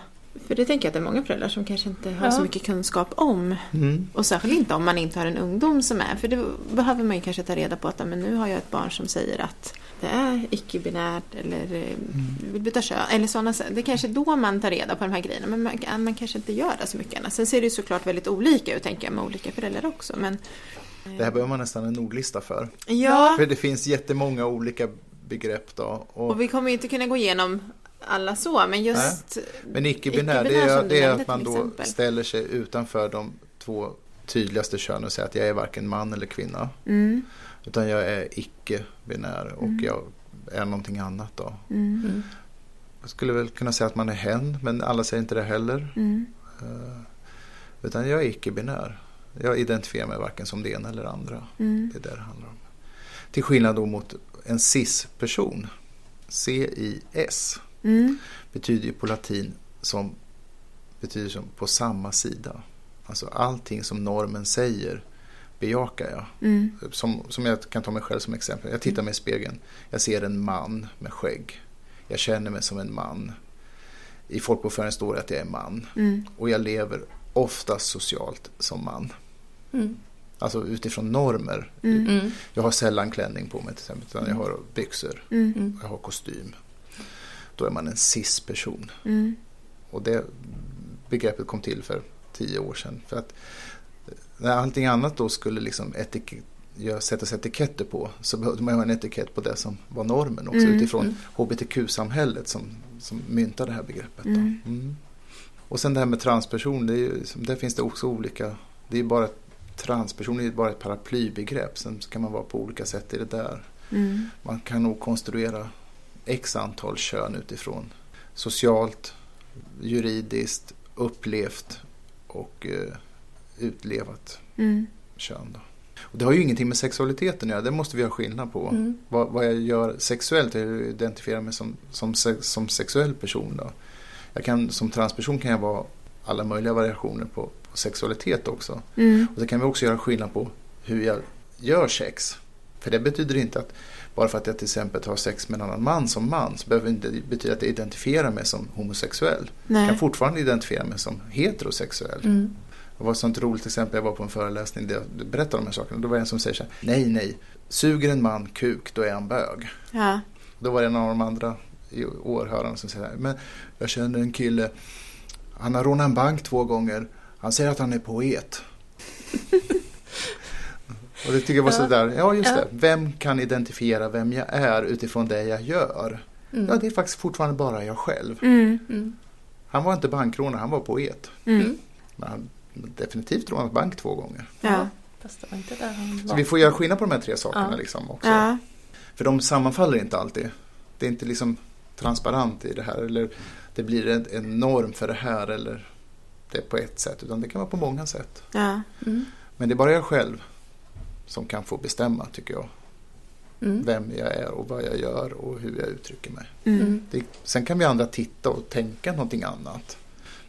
För det tänker jag att det är många föräldrar som kanske inte har Ja. så mycket kunskap om. Mm. Och särskilt inte om man inte har en ungdom som är. För det behöver man ju kanske ta reda på att men nu har jag ett barn som säger att det är icke-binärt eller eh, vill byta kön. Eller sådana Det är kanske då man tar reda på de här grejerna. Men man, man kanske inte gör det så mycket annars. Sen ser det ju såklart väldigt olika ut tänker jag med olika föräldrar också. Men, Det här behöver man nästan en ordlista för. ja, För det finns jättemånga olika begrepp då. Och, och vi kommer ju inte kunna gå igenom alla så. Men just... men icke-binär, det icke-binär är, det är att man då exempel. ställer sig utanför de två tydligaste könen och säger att jag är varken man eller kvinna. Mm, Utan jag är icke-binär och Mm. jag är någonting annat då. mm, Mm. Jag skulle väl kunna säga att man är hen, men alla säger inte det heller. mm, Eh, Utan jag är icke-binär. Jag identifierar mig varken som det ena eller det andra. mm, Det är det det handlar om. Till skillnad då mot en cis-person. C-I-S mm, betyder ju på latin som betyder som på samma sida. Alltså allting som normen säger bejakar jag. mm, Som, som jag kan ta mig själv som exempel. Jag tittar mig i spegeln. Jag ser en man med skägg. Jag känner mig som en man. I folkbokföringen står det att jag är man. mm, Och jag lever oftast socialt som man. Mm. Alltså utifrån normer. mm, Mm. Jag har sällan klänning på mig till exempel. Utan jag har byxor. mm, Mm. Jag har kostym. Då är man en cis-person. mm, Och det begreppet kom till för tio år sedan. För att när allting annat då skulle liksom etik- sättas etiketter på så behövde man ha en etikett på det som var normen också Mm, utifrån mm. hbtq-samhället som, som myntade det här begreppet. Då. Mm. Mm. Och sen det här med transperson, det är ju, liksom- där finns det också olika, det är ju bara transperson är ju bara ett paraplybegrepp, sen kan man vara på olika sätt i det där. mm, Man kan nog konstruera x antal kön utifrån socialt, juridiskt, upplevt och eh, utlevat mm, kön. Då. Och det har ju ingenting med sexualiteten att göra, det måste vi ha skillnad på. Mm. Vad, vad jag gör sexuellt är att identifiera mig som, som, som sexuell person. Då. Jag kan, som transperson kan jag vara alla möjliga variationer på sexualitet också. mm, Och det kan vi också göra skillnad på hur jag gör sex. För det betyder inte att bara för att jag till exempel har sex med en annan man som man så behöver det inte betyda att jag identifierar mig som homosexuell. Jag kan nej, fortfarande identifiera mig som heterosexuell. Mm. Det var ett sånt roligt exempel, jag var på en föreläsning där jag berättade om de här sakerna. Då var det en som säger så här, nej nej, suger en man kuk då är han bög. ja, Då var det en av de andra åhörarna som säger, men jag känner en kille, han har rånat en bank två gånger, han säger att han är poet. Och det tycker jag var Ja. sådär, ja just Ja. det, vem kan identifiera vem jag är utifrån det jag gör? Mm. Ja, det är faktiskt fortfarande bara jag själv. mm, Mm. Han var inte bankrånare, han var poet. mm. Men han definitivt rånat bank två gånger. ja, Fast det var inte där han Så vi får göra skillnad på de här tre sakerna Ja. liksom också. ja, För de sammanfaller inte alltid. Det är inte liksom transparent i det här. Eller det blir en, en norm för det här. Eller det på ett sätt. Utan det kan vara på många sätt. ja, Mm. Men det är bara jag själv som kan få bestämma tycker jag. Mm. Vem jag är och vad jag gör och hur jag uttrycker mig. mm, Mm. Det, sen kan vi andra titta och tänka någonting annat.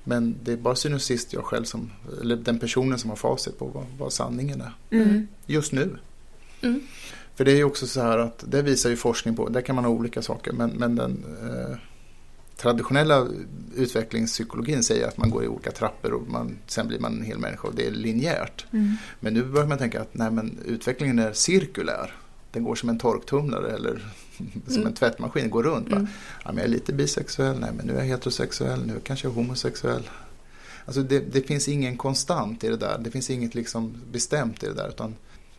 Men det är bara och sist jag själv som, eller den personen som har facit på vad, vad sanningen är. mm, Just nu. Mm. För det är ju också så här att det visar ju forskning på, där kan man ha olika saker, men, men den eh, traditionella utvecklingspsykologin säger att man går i olika trappor och man, sen blir man en hel människa och det är linjärt. Mm. Men nu börjar man tänka att nej, men utvecklingen är cirkulär. Den går som en torktumlare eller som Mm. en tvättmaskin, går runt. Mm. Ja, men jag är lite bisexuell, nej men nu är jag heterosexuell, nu kanske jag är homosexuell. Alltså det, det finns ingen konstant i det där, det finns inget liksom bestämt i det där. Utan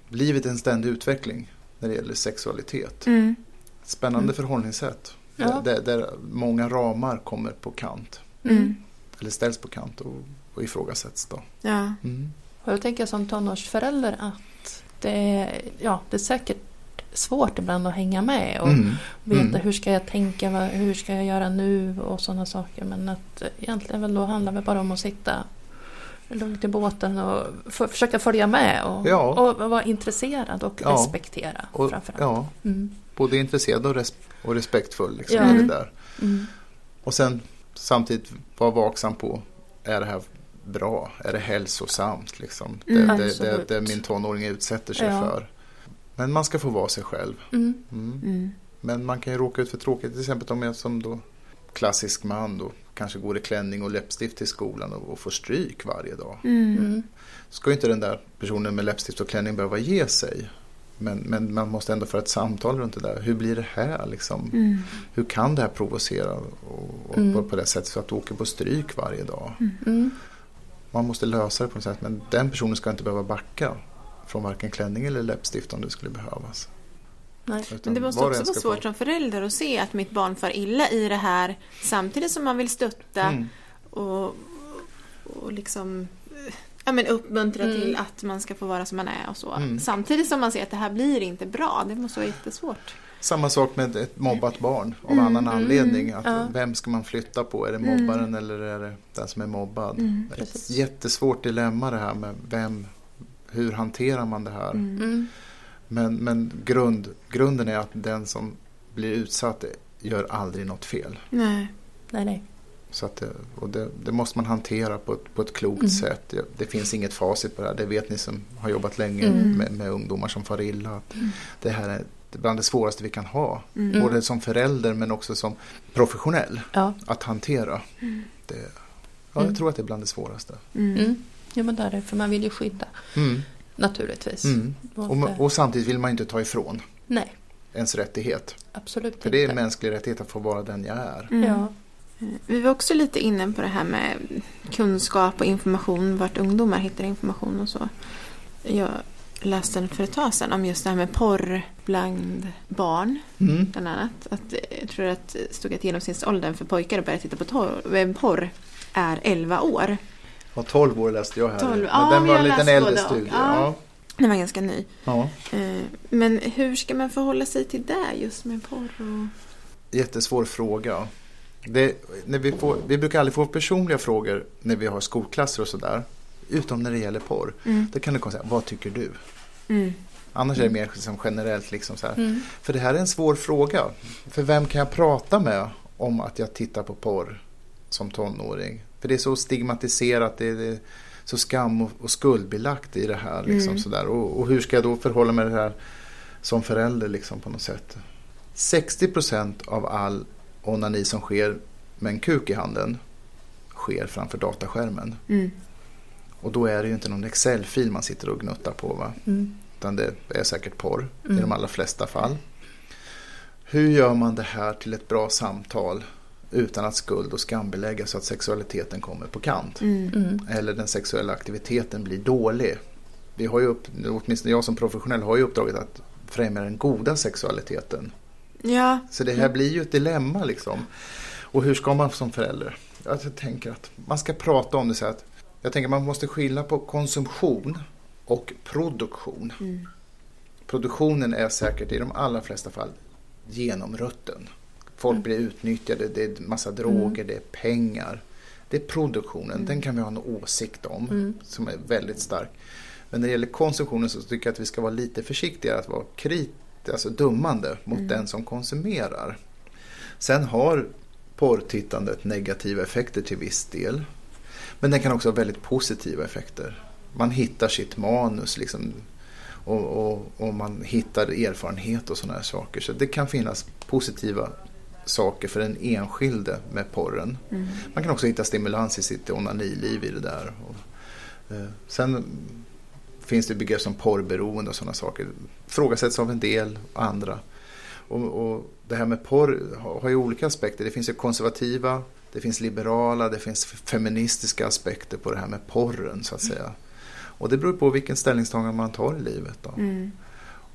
livet är en ständig utveckling när det gäller sexualitet. Mm. Spännande Mm. förhållningssätt. Ja. Där, där många ramar kommer på kant. Mm. Eller ställs på kant och, och ifrågasätts. Då. Ja. Mm. Och då tänker jag som tonårsförälder att det är, ja, det är säkert svårt ibland att hänga med och Mm. veta Mm. hur ska jag tänka, hur ska jag göra nu och sådana saker. Men att egentligen väl då handlar det bara om att sitta lugnt i båten och f- försöka följa med och, Ja. och vara intresserad och Ja. respektera Och, framförallt. ja, Mm. Både intresserad och, res- och respektfull liksom, Ja. det Mm. där. Mm. Och sen samtidigt vara vaksam på, är det här bra? Är det hälsosamt? Liksom? Det, Mm, det, det, det min tonåring utsätter sig Ja. för. Men man ska få vara sig själv. Mm. Mm. Mm. Men man kan ju råka ut för tråkigt. Till exempel om jag som då klassisk man då kanske går i klänning och läppstift till skolan och, och får stryk varje dag. Mm. Ska inte den där personen med läppstift och klänning behöva ge sig. Men, men man måste ändå föra ett samtal runt det där. Hur blir det här liksom? Mm. Hur kan det här provocera och, och Mm. på, på det sättet så att du åker på stryk varje dag? Mm. Man måste lösa det på något sätt. Men den personen ska inte behöva backa från varken klänning eller läppstift om det skulle behövas. Nej. Men det måste också vara svårt få- som förälder att se att mitt barn far illa i det här samtidigt som man vill stötta Mm. och, och liksom eh, ja, men uppmuntra Mm. till att man ska få vara som man är och så. Mm. Samtidigt som man ser att det här blir inte bra. Det måste vara jättesvårt. Samma sak med ett mobbat barn av Mm, annan mm, anledning. Att ja. Vem ska man flytta på? Är det Mm. mobbaren eller är det den som är mobbad? Mm, ett precis. jättesvårt dilemma det här med vem, hur hanterar man det här? Men, men grund, grunden är att den som blir utsatt gör aldrig något fel. Nej. Nej, nej. Så att det, och det, det måste man hantera på ett, på ett klokt Mm. sätt. Det, det finns inget facit på det här. Det vet ni som har jobbat länge Mm. med, med ungdomar som far illa. Att Mm. Det här är bland det svåraste vi kan ha. Mm. Både som förälder men också som professionell. Ja. Att hantera. Mm. Det, ja, jag Mm. tror att det är bland det svåraste. Ja, men där är för man vill ju skydda Mm. naturligtvis. Mm. Och, Och, eh, och samtidigt vill man inte ta ifrån nej, ens rättighet. absolut För det är en inte. mänsklig rättighet att få vara den jag är. Mm. Ja. Vi var också lite inne på det här med kunskap och information, vart ungdomar hittar information och så. Jag läste en för ett tag sedan om just det här med porr bland barn, Mm. bland annat. Att, eh, jag tror att det stod att genomsnittsåldern för pojkar att börja titta på eh, porr är 11 år. Ja, 12 år läste jag här. 12, Men ja, den var jag en liten läste äldre studie. Ja. Ja. Den var ganska ny. Ja. Eh, Men hur ska man förhålla sig till det just med porr? Och... Jättesvår fråga. Det, när vi, får, vi brukar aldrig få personliga frågor när vi har skolklasser och sådär. Utom när det gäller porr. Mm. Då kan du komma och säga, vad tycker du? Mm. Annars är det mer som generellt liksom så här. Mm. För det här är en svår fråga. För vem kan jag prata med om att jag tittar på porr som tonåring? För det är så stigmatiserat, det är, så skam och, och skuldbelagt i det här. Liksom, Mm. sådär. Och, och hur ska jag då förhålla mig till det här som förälder liksom, på något sätt? 60% av all onani som sker med en kuk i handen sker framför dataskärmen. Mm. Och då är det ju inte någon Excel-fil man sitter och gnuttar på. Va? Mm. Utan det är säkert porr i Mm. de allra flesta fall. Hur gör man det här till ett bra samtal utan att skuld och skambelägga så att sexualiteten kommer på kant? Mm. Mm. Eller den sexuella aktiviteten blir dålig. Vi har ju upp, åtminstone jag som professionell har ju uppdraget att främja den goda sexualiteten. Ja. Så det här blir ju ett dilemma liksom. Och hur ska man som förälder? Jag tänker att man ska prata om det så att jag tänker att man måste skilja på konsumtion och produktion. Mm. Produktionen är säkert i de allra flesta fall genom rutten. Folk Mm. blir utnyttjade, det är massa droger, det är pengar. Det är produktionen, Mm. den kan vi ha en åsikt om Mm. som är väldigt stark. Men när det gäller konsumtionen så tycker jag att vi ska vara lite försiktiga att vara alltså dömande mot Mm. den som konsumerar. Sen har porrtittandet negativa effekter till viss del. Men den kan också ha väldigt positiva effekter. Man hittar sitt manus liksom. och, och, och man hittar erfarenhet och sådana här saker. Så det kan finnas positiva saker för den enskilde med porren. Mm. Man kan också hitta stimulans i sitt onaniliv i det där. Och, eh, sen finns det begrepp som porrberoende och sådana saker. Frågasätts av en del och andra. Och, och det här med porr har, ju olika aspekter. Det finns ju konservativa, det finns liberala, det finns feministiska aspekter på det här med porren så att säga. Och det beror på vilken ställningstagande man tar i livet. Då. Mm.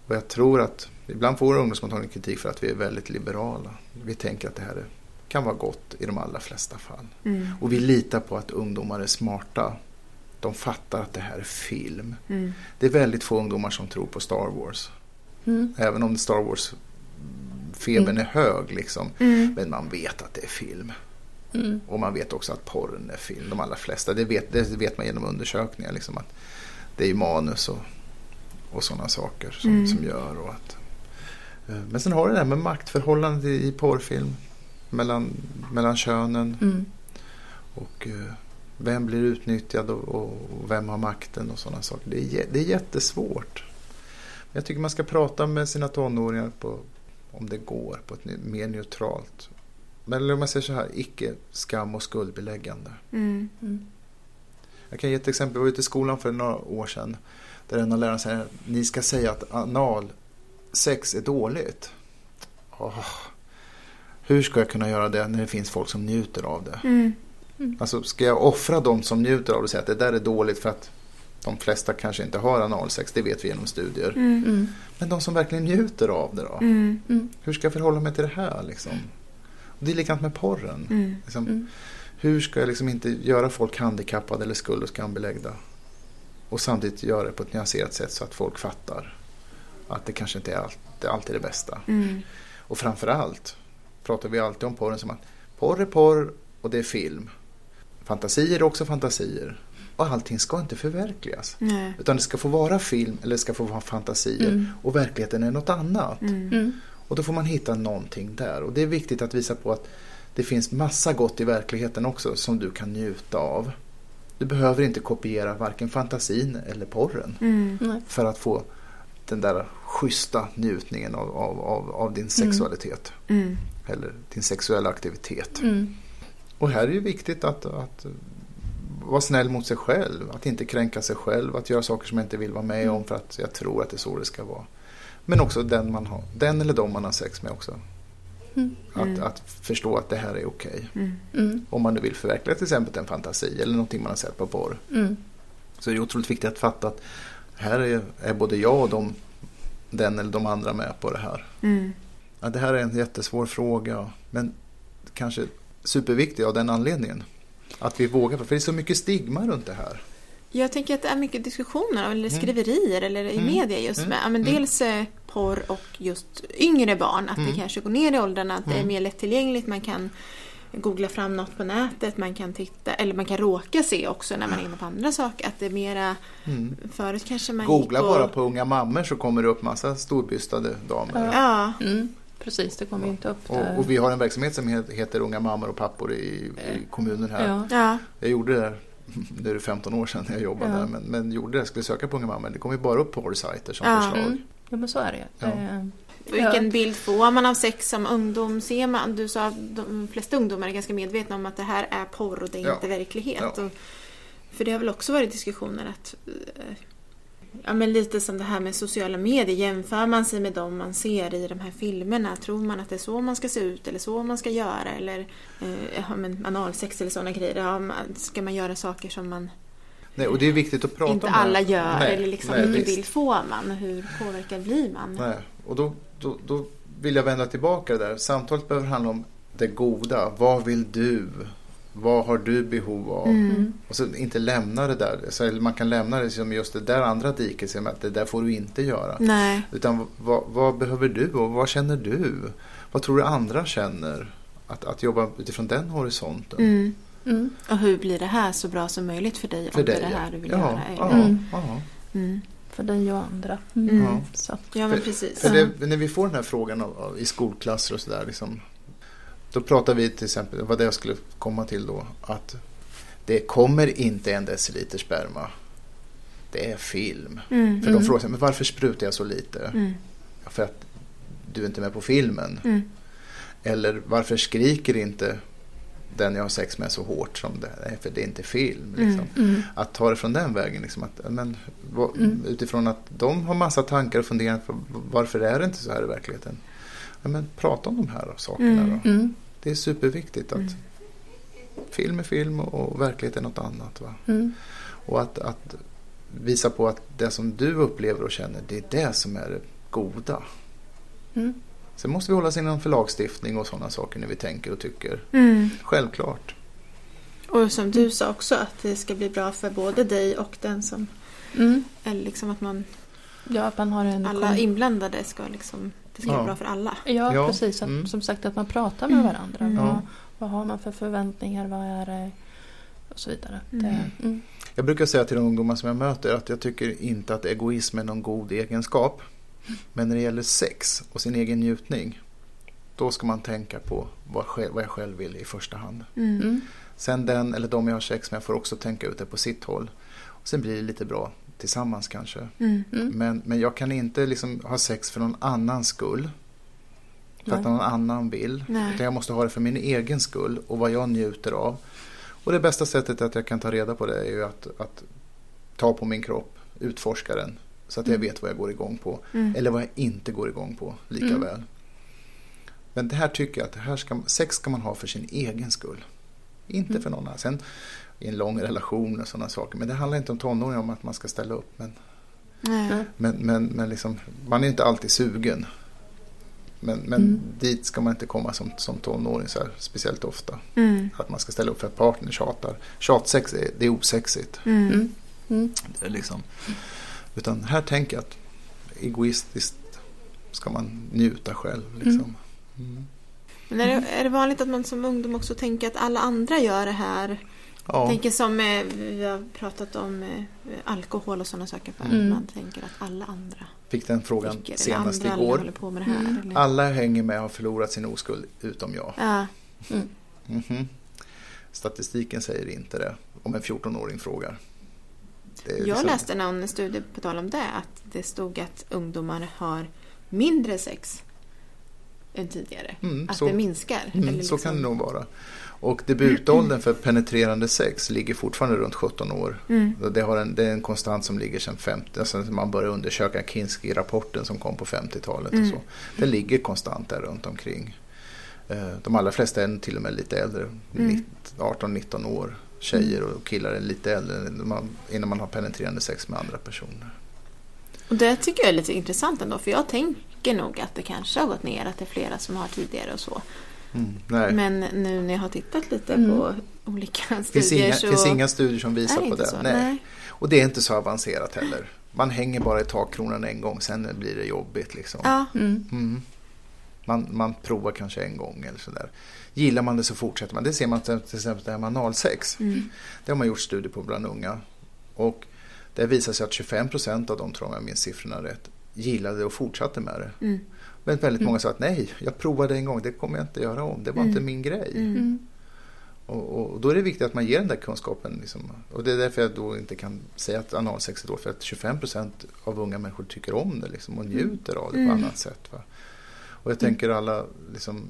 Och jag tror att ibland får ungdomsmottagningen kritik för att vi är väldigt liberala. Vi tänker att det här är, kan vara gott i de allra flesta fall. Mm. Och vi litar på att ungdomar är smarta. De fattar att det här är film. Mm. Det är väldigt få ungdomar som tror på Star Wars. Mm. Även om Star Wars-febern Mm. är hög. Liksom. Mm. Men man vet att det är film. Mm. Och man vet också att porren är film. De allra flesta. Det vet, det vet man genom undersökningar. Liksom, att det är manus och, och sådana saker som, Mm. som gör. Och att, eh, men sen har det det här med maktförhållandet i, porrfilm. Mellan, mellan könen. Och eh, vem blir utnyttjad och, och vem har makten och sådana saker. Det är, det är jättesvårt. Men Jag tycker man ska prata med sina tonåringar på, om det går på ett mer neutralt. Men om man säger så här, icke skam och skuldbeläggande. Mm. Mm. Jag kan ge ett exempel. Jag var ute i skolan för några år sedan. Där en av lärarna säger ni ska säga att analsex är dåligt. Åh, hur ska jag kunna göra det när det finns folk som njuter av det? Mm. Alltså ska jag offra de som njuter av det och säga att det där är dåligt för att de flesta kanske inte har analsex, det vet vi genom studier. Mm. Mm. Men de som verkligen njuter av det då? Mm. Mm. Hur ska jag förhålla mig till det här liksom? Och det är likadant med porren. Mm. Liksom, Mm. Hur ska jag liksom inte göra folk handikappade eller skuld och skambeläggda? Och samtidigt göra det på ett nyanserat sätt så att folk fattar att det kanske inte är alltid, alltid det bästa. Mm. Och framförallt pratar vi alltid om porren som att porr är porr och det är film. Fantasier är också fantasier. Och allting ska inte förverkligas. Nej. Utan det ska få vara film eller det ska få vara fantasier. Mm. Och verkligheten är något annat. Mm. Mm. Och då får man hitta någonting där. Och det är viktigt att visa på att det finns massa gott i verkligheten också som du kan njuta av. Du behöver inte kopiera varken fantasin eller porren Mm. För att få den där schyssta njutningen av, av, av, av din sexualitet. Mm. Eller din sexuella aktivitet. Och här är det viktigt att, att vara snäll mot sig själv. Att inte kränka sig själv. Att göra saker som jag inte vill vara med om för att jag tror att det är så det ska vara. Men också den, man har, den eller de man har sex med också. Mm. Att, Mm. att förstå att det här är okej. Mm. Mm. Om man nu vill förverkliga till exempel en fantasi eller någonting man har sett på porr. Mm. Så är det otroligt viktigt att fatta att här är, är både jag och de, den eller de andra med på det här. Mm. Ja, det här är en jättesvår fråga. Men kanske superviktig av den anledningen. Att vi vågar, för det är så mycket stigma runt det här. Jag tänker att det är mycket diskussioner eller Mm. skriverier eller i Mm. media just Mm. med ja, men Mm. dels eh, porr och just yngre barn. Att Mm. det kanske går ner i åldrarna, att det är Mm. mer lättillgängligt. Man kan googla fram något på nätet, man kan titta, eller man kan råka se också när man är inne på andra saker. Att det är mera, Mm. förut kanske man Googla på, bara på unga mammor så kommer det upp massa storbystade damer. Ja, Mm. Precis, det kommer ju inte upp där. Och, och vi har en verksamhet som he- heter Unga mammor och pappor i, i kommunen här. ja. ja, Jag gjorde det där, nu är det 15 år sedan jag jobbade Ja. där, men, men gjorde det, jag skulle söka på Unga mammor. Det kom ju bara upp porrsajter som Ja. förslag. Mm. ja, men så är det. Ja. Eh, Vilken Ja. bild får man av sex som ungdom? Ser man, du sa att de flesta ungdomar är ganska medvetna om att det här är porr och det är Ja. inte verklighet. Ja. Och, för det har väl också varit diskussioner att eh, Ja men lite som det här med sociala medier. Jämför man sig med dem man ser i de här filmerna? Tror man att det är så man ska se ut eller så man ska göra? Eller eh, ja, men analsex eller sådana grejer. Ja, ska man göra saker som man Nej, och det är viktigt att prata inte om det alla gör? Nej, eller liksom, nej, vilken visst. bild får man? Hur påverkad blir man? Nej. Och då, då, då vill jag vända tillbaka där. Samtalet behöver handla om det goda. Vad vill du? Vad har du behov av? Mm. Och så inte lämna det där. Så man kan lämna det som just det där andra diket. Som att det där får du inte göra. Nej. Utan vad, vad behöver du och vad känner du? Vad tror du andra känner? Att, att jobba utifrån den horisonten. Mm. Mm. Och hur blir det här så bra som möjligt för dig För om det dig, är det ja. här du vill ja, göra? Ja, Eller? Mm. ja. Mm. För dig och andra. Mm. Ja. Så. Ja men För- precis. För det, när vi får den här frågan av, av, i skolklasser och sådär. Liksom, då pratar vi till exempel, vad det jag skulle komma till då. Att det kommer inte en deciliter sperma det är film. Mm. För de frågar sig, men varför sprutar jag så lite? Mm. För att du är inte med på filmen. Mm. Eller varför skriker inte den jag har sex med så hårt som det är? För det är inte film. Liksom. Mm. Att ta det från den vägen. Liksom, att, men, vad- Mm. Utifrån att de har massa tankar och funderingar. För varför är det inte så här i verkligheten? Ja, men prata om de här sakerna Mm. då. Mm. Det är superviktigt att Mm. film är film och verklighet är något annat. Va? Mm. Och att, att visa på att det som du upplever och känner, det är det som är det goda. Mm. Sen måste vi hålla oss inom för lagstiftning och sådana saker när vi tänker och tycker. Mm. Självklart. Och som du sa också att det ska bli bra för både dig och den som... Mm. Eller liksom att man... Ja, att man har en... Alla kom- inblandade ska liksom... Det ska Ja. vara bra för alla. Ja, Ja, precis. Att, mm. Som sagt att man pratar med varandra. Mm. Vad, Ja. vad har man för förväntningar? Vad är det? Och så vidare. Mm. Det, mm. Jag brukar säga till de ungdomar som jag möter att jag tycker inte att egoism är någon god egenskap. Men när det gäller sex och sin egen njutning, då ska man tänka på vad, själv, vad jag själv vill i första hand. Mm. Mm. Sen den eller de jag har sex med får också tänka ut det på sitt håll. Och sen blir det lite bra tillsammans kanske. Mm. Mm. Men, men jag kan inte liksom ha sex för någon annans skull. För att någon annan vill. Nej. Utan jag måste ha det för min egen skull och vad jag njuter av. Och det bästa sättet att jag kan ta reda på det är ju att, att ta på min kropp, utforska den. Så att jag Mm. vet vad jag går igång på. Mm. Eller vad jag inte går igång på lika Mm. väl. Men det här tycker jag att det här ska, sex ska man ha för sin egen skull. Inte Mm. för någon annan. Sen i en lång relation och sådana saker. Men det handlar inte om tonåringar om att man ska ställa upp. Men. Nej. men, men, men liksom, man är inte alltid sugen. Men, men Mm. dit ska man inte komma som, som tonåring så här, speciellt ofta. Mm. Att man ska ställa upp för att partnern tjatar. Tjatsex är, det är osexigt. Mm. Mm. Mm. Det är liksom. Utan här tänker jag att egoistiskt ska man njuta själv. Liksom. Mm. Men är det, är det vanligt att man som ungdom också tänker att alla andra gör det här? Ja, Tänker som eh, vi har pratat om eh, alkohol och sådana saker. För Mm. Man tänker att alla andra fick den frågan dricker. Senast andra igår. håller på med det här. Mm. Eller? Alla hänger med och har förlorat sin oskuld utom jag. Ja. Mm. Mhm. Statistiken säger inte det om en 14-åring frågar. Jag liksom- läste någon studie på tal om det. Att det stod att ungdomar har mindre sex än tidigare. Mm, Att så- det minskar. Mm, eller Så kan det liksom- nog vara. Och debutåldern för penetrerande sex ligger fortfarande runt 17 år. Mm. Det, har en, det är en konstant som ligger sedan 50, alltså man började undersöka Kinski-rapporten som kom på 50-talet. Mm. och så. Den ligger konstant där runt omkring. Eh, De allra flesta är till och med lite äldre, Mm. 18-19 år. Tjejer och killar är lite äldre innan man har penetrerande sex med andra personer. Och det tycker jag är lite intressant ändå. För jag tänker nog att det kanske har gått ner. Att det är flera som har tidigare och så. Mm, nej. Men nu när jag har tittat lite Mm. på olika Det finns studier inga, så finns inga studier som visar det på det. så. Nej. Nej. Och det är inte så avancerat heller. Man hänger bara i takkronan en gång, sen blir det jobbigt. Liksom. Ja. Mm. Mm. Man, man provar kanske en gång eller sådär. Gillar man det så fortsätter man. Det ser man till till exempel det här med analsex. Mm. Det har man gjort studier på bland unga. Och det visar sig att 25 procent av dem, tror jag om jag minns siffrorna rätt, gillade och fortsatte med det. Mm. Men väldigt Mm. många sa att nej, jag provade en gång, det kommer jag inte göra om. Det var Mm. inte min grej. Mm. Mm. Och, och då är det viktigt att man ger den där kunskapen. Liksom. Och det är därför jag då inte kan säga att analsex är dåligt. För att 25 procent av unga människor tycker om det liksom, och njuter av det på Mm. annat sätt. Va? Och jag tänker alla liksom,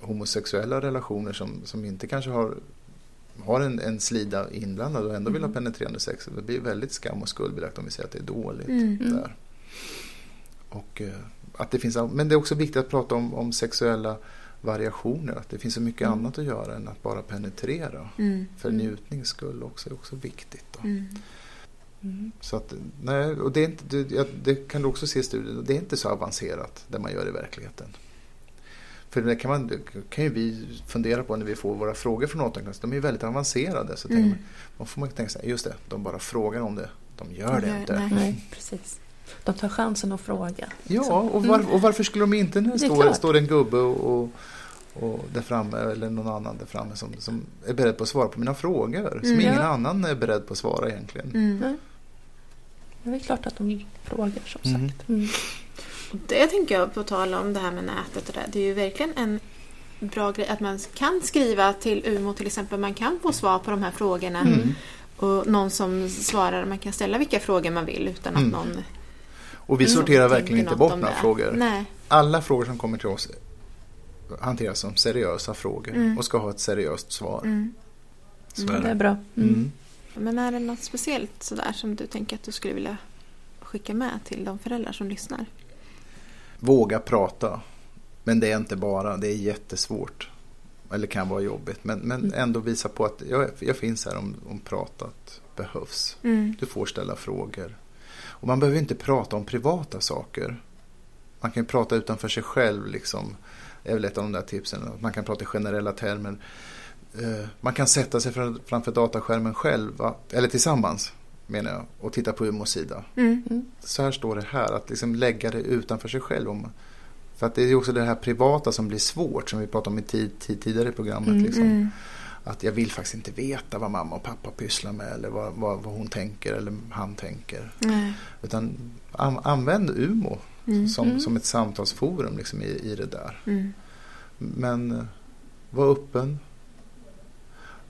homosexuella relationer som, som inte kanske har, har en, en slida inblandad och ändå vill ha Mm. penetrerande sex. Det blir väldigt skam och skuldbelagt om vi säger att det är dåligt. Mm. Mm. Där. Och, eh, att det finns, men det är också viktigt att prata om, om sexuella variationer. Att det finns så mycket Mm. annat att göra än att bara penetrera. Mm. För Mm. njutnings skull också är också viktigt. Mm. Mm. Så att, nej, och det, är inte, det, det kan du också se i studien. Det är inte så avancerat det man gör i verkligheten. För det kan, man, det kan ju vi fundera på när vi får våra frågor från åttaklass. De är ju väldigt avancerade. Så tänker Mm. man, man får man tänka sig, just det, de bara frågar om det. De gör det De gör- inte. nej. Nej, precis. De tar chansen att fråga. Ja, och, var, och varför skulle de inte när det, Det står, en gubbe och, och, där framme eller någon annan där framme som, som är beredd på att svara på mina frågor. Som Mm. ingen annan är beredd på att svara egentligen. Mm. Nej. Det är klart att de frågar som Mm. sagt. Mm. Det tänker jag på tal om det här med nätet och det. Det är ju verkligen en bra grej att man kan skriva till UMO till exempel. Man kan få svar på de här frågorna. Mm. Och någon som svarar, man kan ställa vilka frågor man vill utan att Mm. någon Och vi Mm, sorterar tänker verkligen inte bort några det. frågor. Nej. Alla frågor som kommer till oss hanteras som seriösa frågor Mm. och ska ha ett seriöst svar. Mm. Så Mm, är det är det. bra. Mm. Mm. Men är det något speciellt sådär som du tänker att du skulle vilja skicka med till de föräldrar som lyssnar? Våga prata. Men det är inte bara, det är jättesvårt. Eller kan vara jobbigt. Men, men Mm. ändå visa på att jag, jag finns här om, om pratat behövs. Mm. Du får ställa frågor. Och man behöver inte prata om privata saker. Man kan ju prata utanför sig själv. Liksom. Det är väl ett av de där tipsen. att Man kan prata i generella termer. Eh, Man kan sätta sig fram- framför dataskärmen själv. Eller tillsammans menar jag. Och titta på Umos-sida. Mm. Mm. Så här står det här. Att liksom lägga det utanför sig själv. Om, för att det är också det här privata som blir svårt. Som vi pratade om i tid, tid, tidigare i programmet. Mm, Liksom. Mm. Att jag vill faktiskt inte veta vad mamma och pappa pysslar med. Eller vad, vad, vad hon tänker eller han tänker. Nej. Utan an, använd Umo Mm. som, Mm. som ett samtalsforum liksom i, i det där. Mm. Men eh, var öppen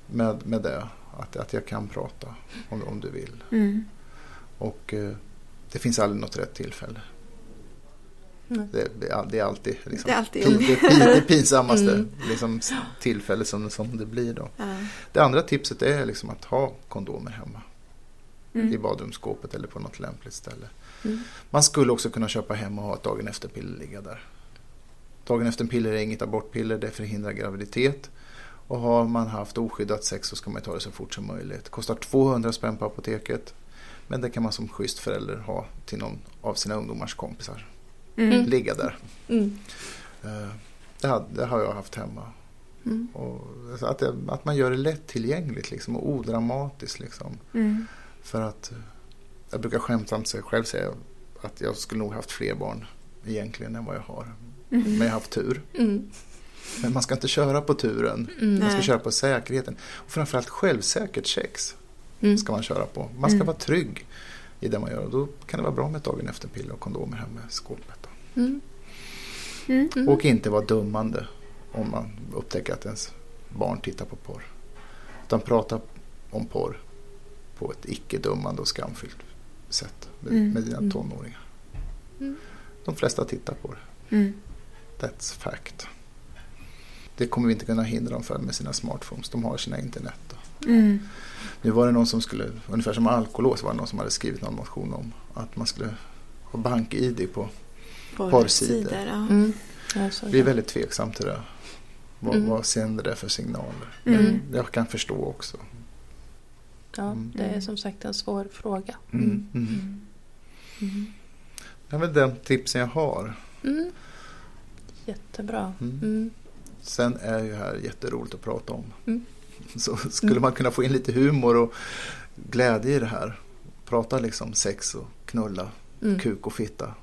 med, med det. Att, att jag kan prata om, om du vill. Mm. Och eh, det finns aldrig något rätt tillfälle. Det, det, är, det är alltid, liksom, Det är alltid pin, det, pin, det pinsammaste Mm. liksom, tillfälle som, som det blir då. Ja. Det andra tipset är liksom att ha kondomer hemma. i Mm. badrumsskåpet eller på något lämpligt ställe. Mm. Man skulle också kunna köpa hem och ha ett dagen efter-piller ligga där. Dagen efter-piller är inget abortpiller, det förhindrar graviditet. Och har man haft oskyddat sex så ska man ta det så fort som möjligt. Det kostar 200 spänn på apoteket. Men det kan man som schysst förälder ha till någon av sina ungdomars kompisar. Mm. Ligga där. Mm. Eh, Det har, det har jag haft hemma. Mm. Och att, det, att man gör det lättillgängligt liksom, och odramatiskt. Liksom. Mm. För att eh, jag brukar skämtsamt själv säga att jag skulle nog haft fler barn egentligen än vad jag har. Mm. Men jag har haft tur. Mm. Men man ska inte köra på turen. Mm. Man ska köra på säkerheten. Och framförallt självsäkert sex Mm. ska man köra på. Man ska Mm. vara trygg i det man gör. Och då kan det vara bra med ett dagen efter piller och kondomer hemma i skåpet. Mm. Mm. Mm. Och inte vara dummande om man upptäcker att ens barn tittar på porr. Utan prata om porr på ett icke-dummande och skamfyllt sätt med, Mm. med dina Mm. tonåringar. Mm. De flesta tittar på det. Mm. That's fact. Det kommer vi inte kunna hindra dem för med sina smartphones. De har sina internet. Mm. Nu var det någon som skulle, ungefär som alkolås var det någon som hade skrivit någon motion om att man skulle ha bank-id på. Porrsidor. Ja. Mm. Ja, så, Vi är ja. väldigt tveksam till det. Vad, Mm. vad sänder det för signaler? Mm. Men jag kan förstå också. ja, Mm. det är som sagt en svår fråga. Mm. Mm. Mm. Mm. Det är väl den tipsen jag har. Mm. Jättebra. Mm. Mm. Sen är ju här jätteroligt att prata om. Mm. Så skulle man kunna få in lite humor och glädje i det här. Prata liksom sex och knulla, Mm. kuk och fitta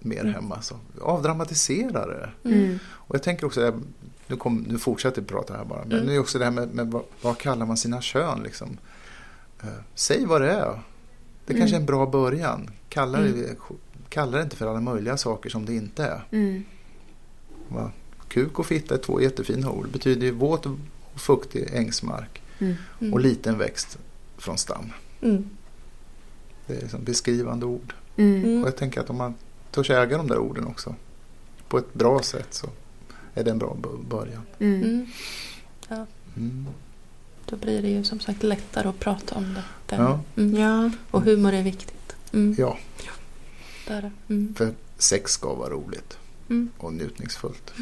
mer Mm. hemma. Så avdramatisera det. Mm. Och jag tänker också, nu, kom, nu fortsätter vi prata här bara, men Mm. nu är också det här med, med vad, vad kallar man sina kön liksom. Eh, säg vad det är. Det kanske är en bra början. Kalla det, Mm. kalla det inte för alla möjliga saker som det inte är. Mm. Va? Kuk och fitta är två jättefina ord. Det betyder ju våt och fuktig ängsmark Mm. Mm. och liten växt från stam. Mm. Det är liksom beskrivande ord. Mm. Mm. Och jag tänker att om man törs äga de där orden också på ett bra sätt så är det en bra början. Mm. Mm. Mm. Då blir det ju som sagt lättare att prata om det. Ja. Mm. Ja. Och humor är viktigt. Mm. Ja, Där. Mm. för sex ska vara roligt Mm. och njutningsfullt.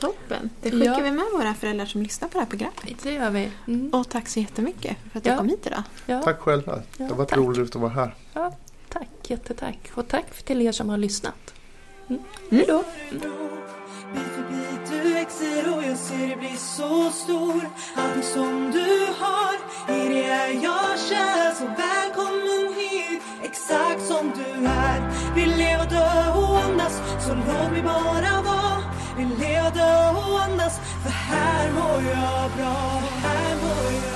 Toppen. Det skickar Ja. vi med våra föräldrar som lyssnar på det här programmet. Det gör vi. Mm. Och tack så jättemycket för att du Ja. kom hit idag. Ja. Tack själva. Ja, det har varit tack. roligt att vara här. Tack, jättetack. Och tack till er som har lyssnat. Mm. Mm. Hej då. Du växer och jag ser dig bli så stor Allting som du har, i det är jag kär Så välkommen hit, exakt som du är Vill leva, dö och andas, så låt mig bara vara Vill leva, dö och andas, för här mår jag bra Här mår jag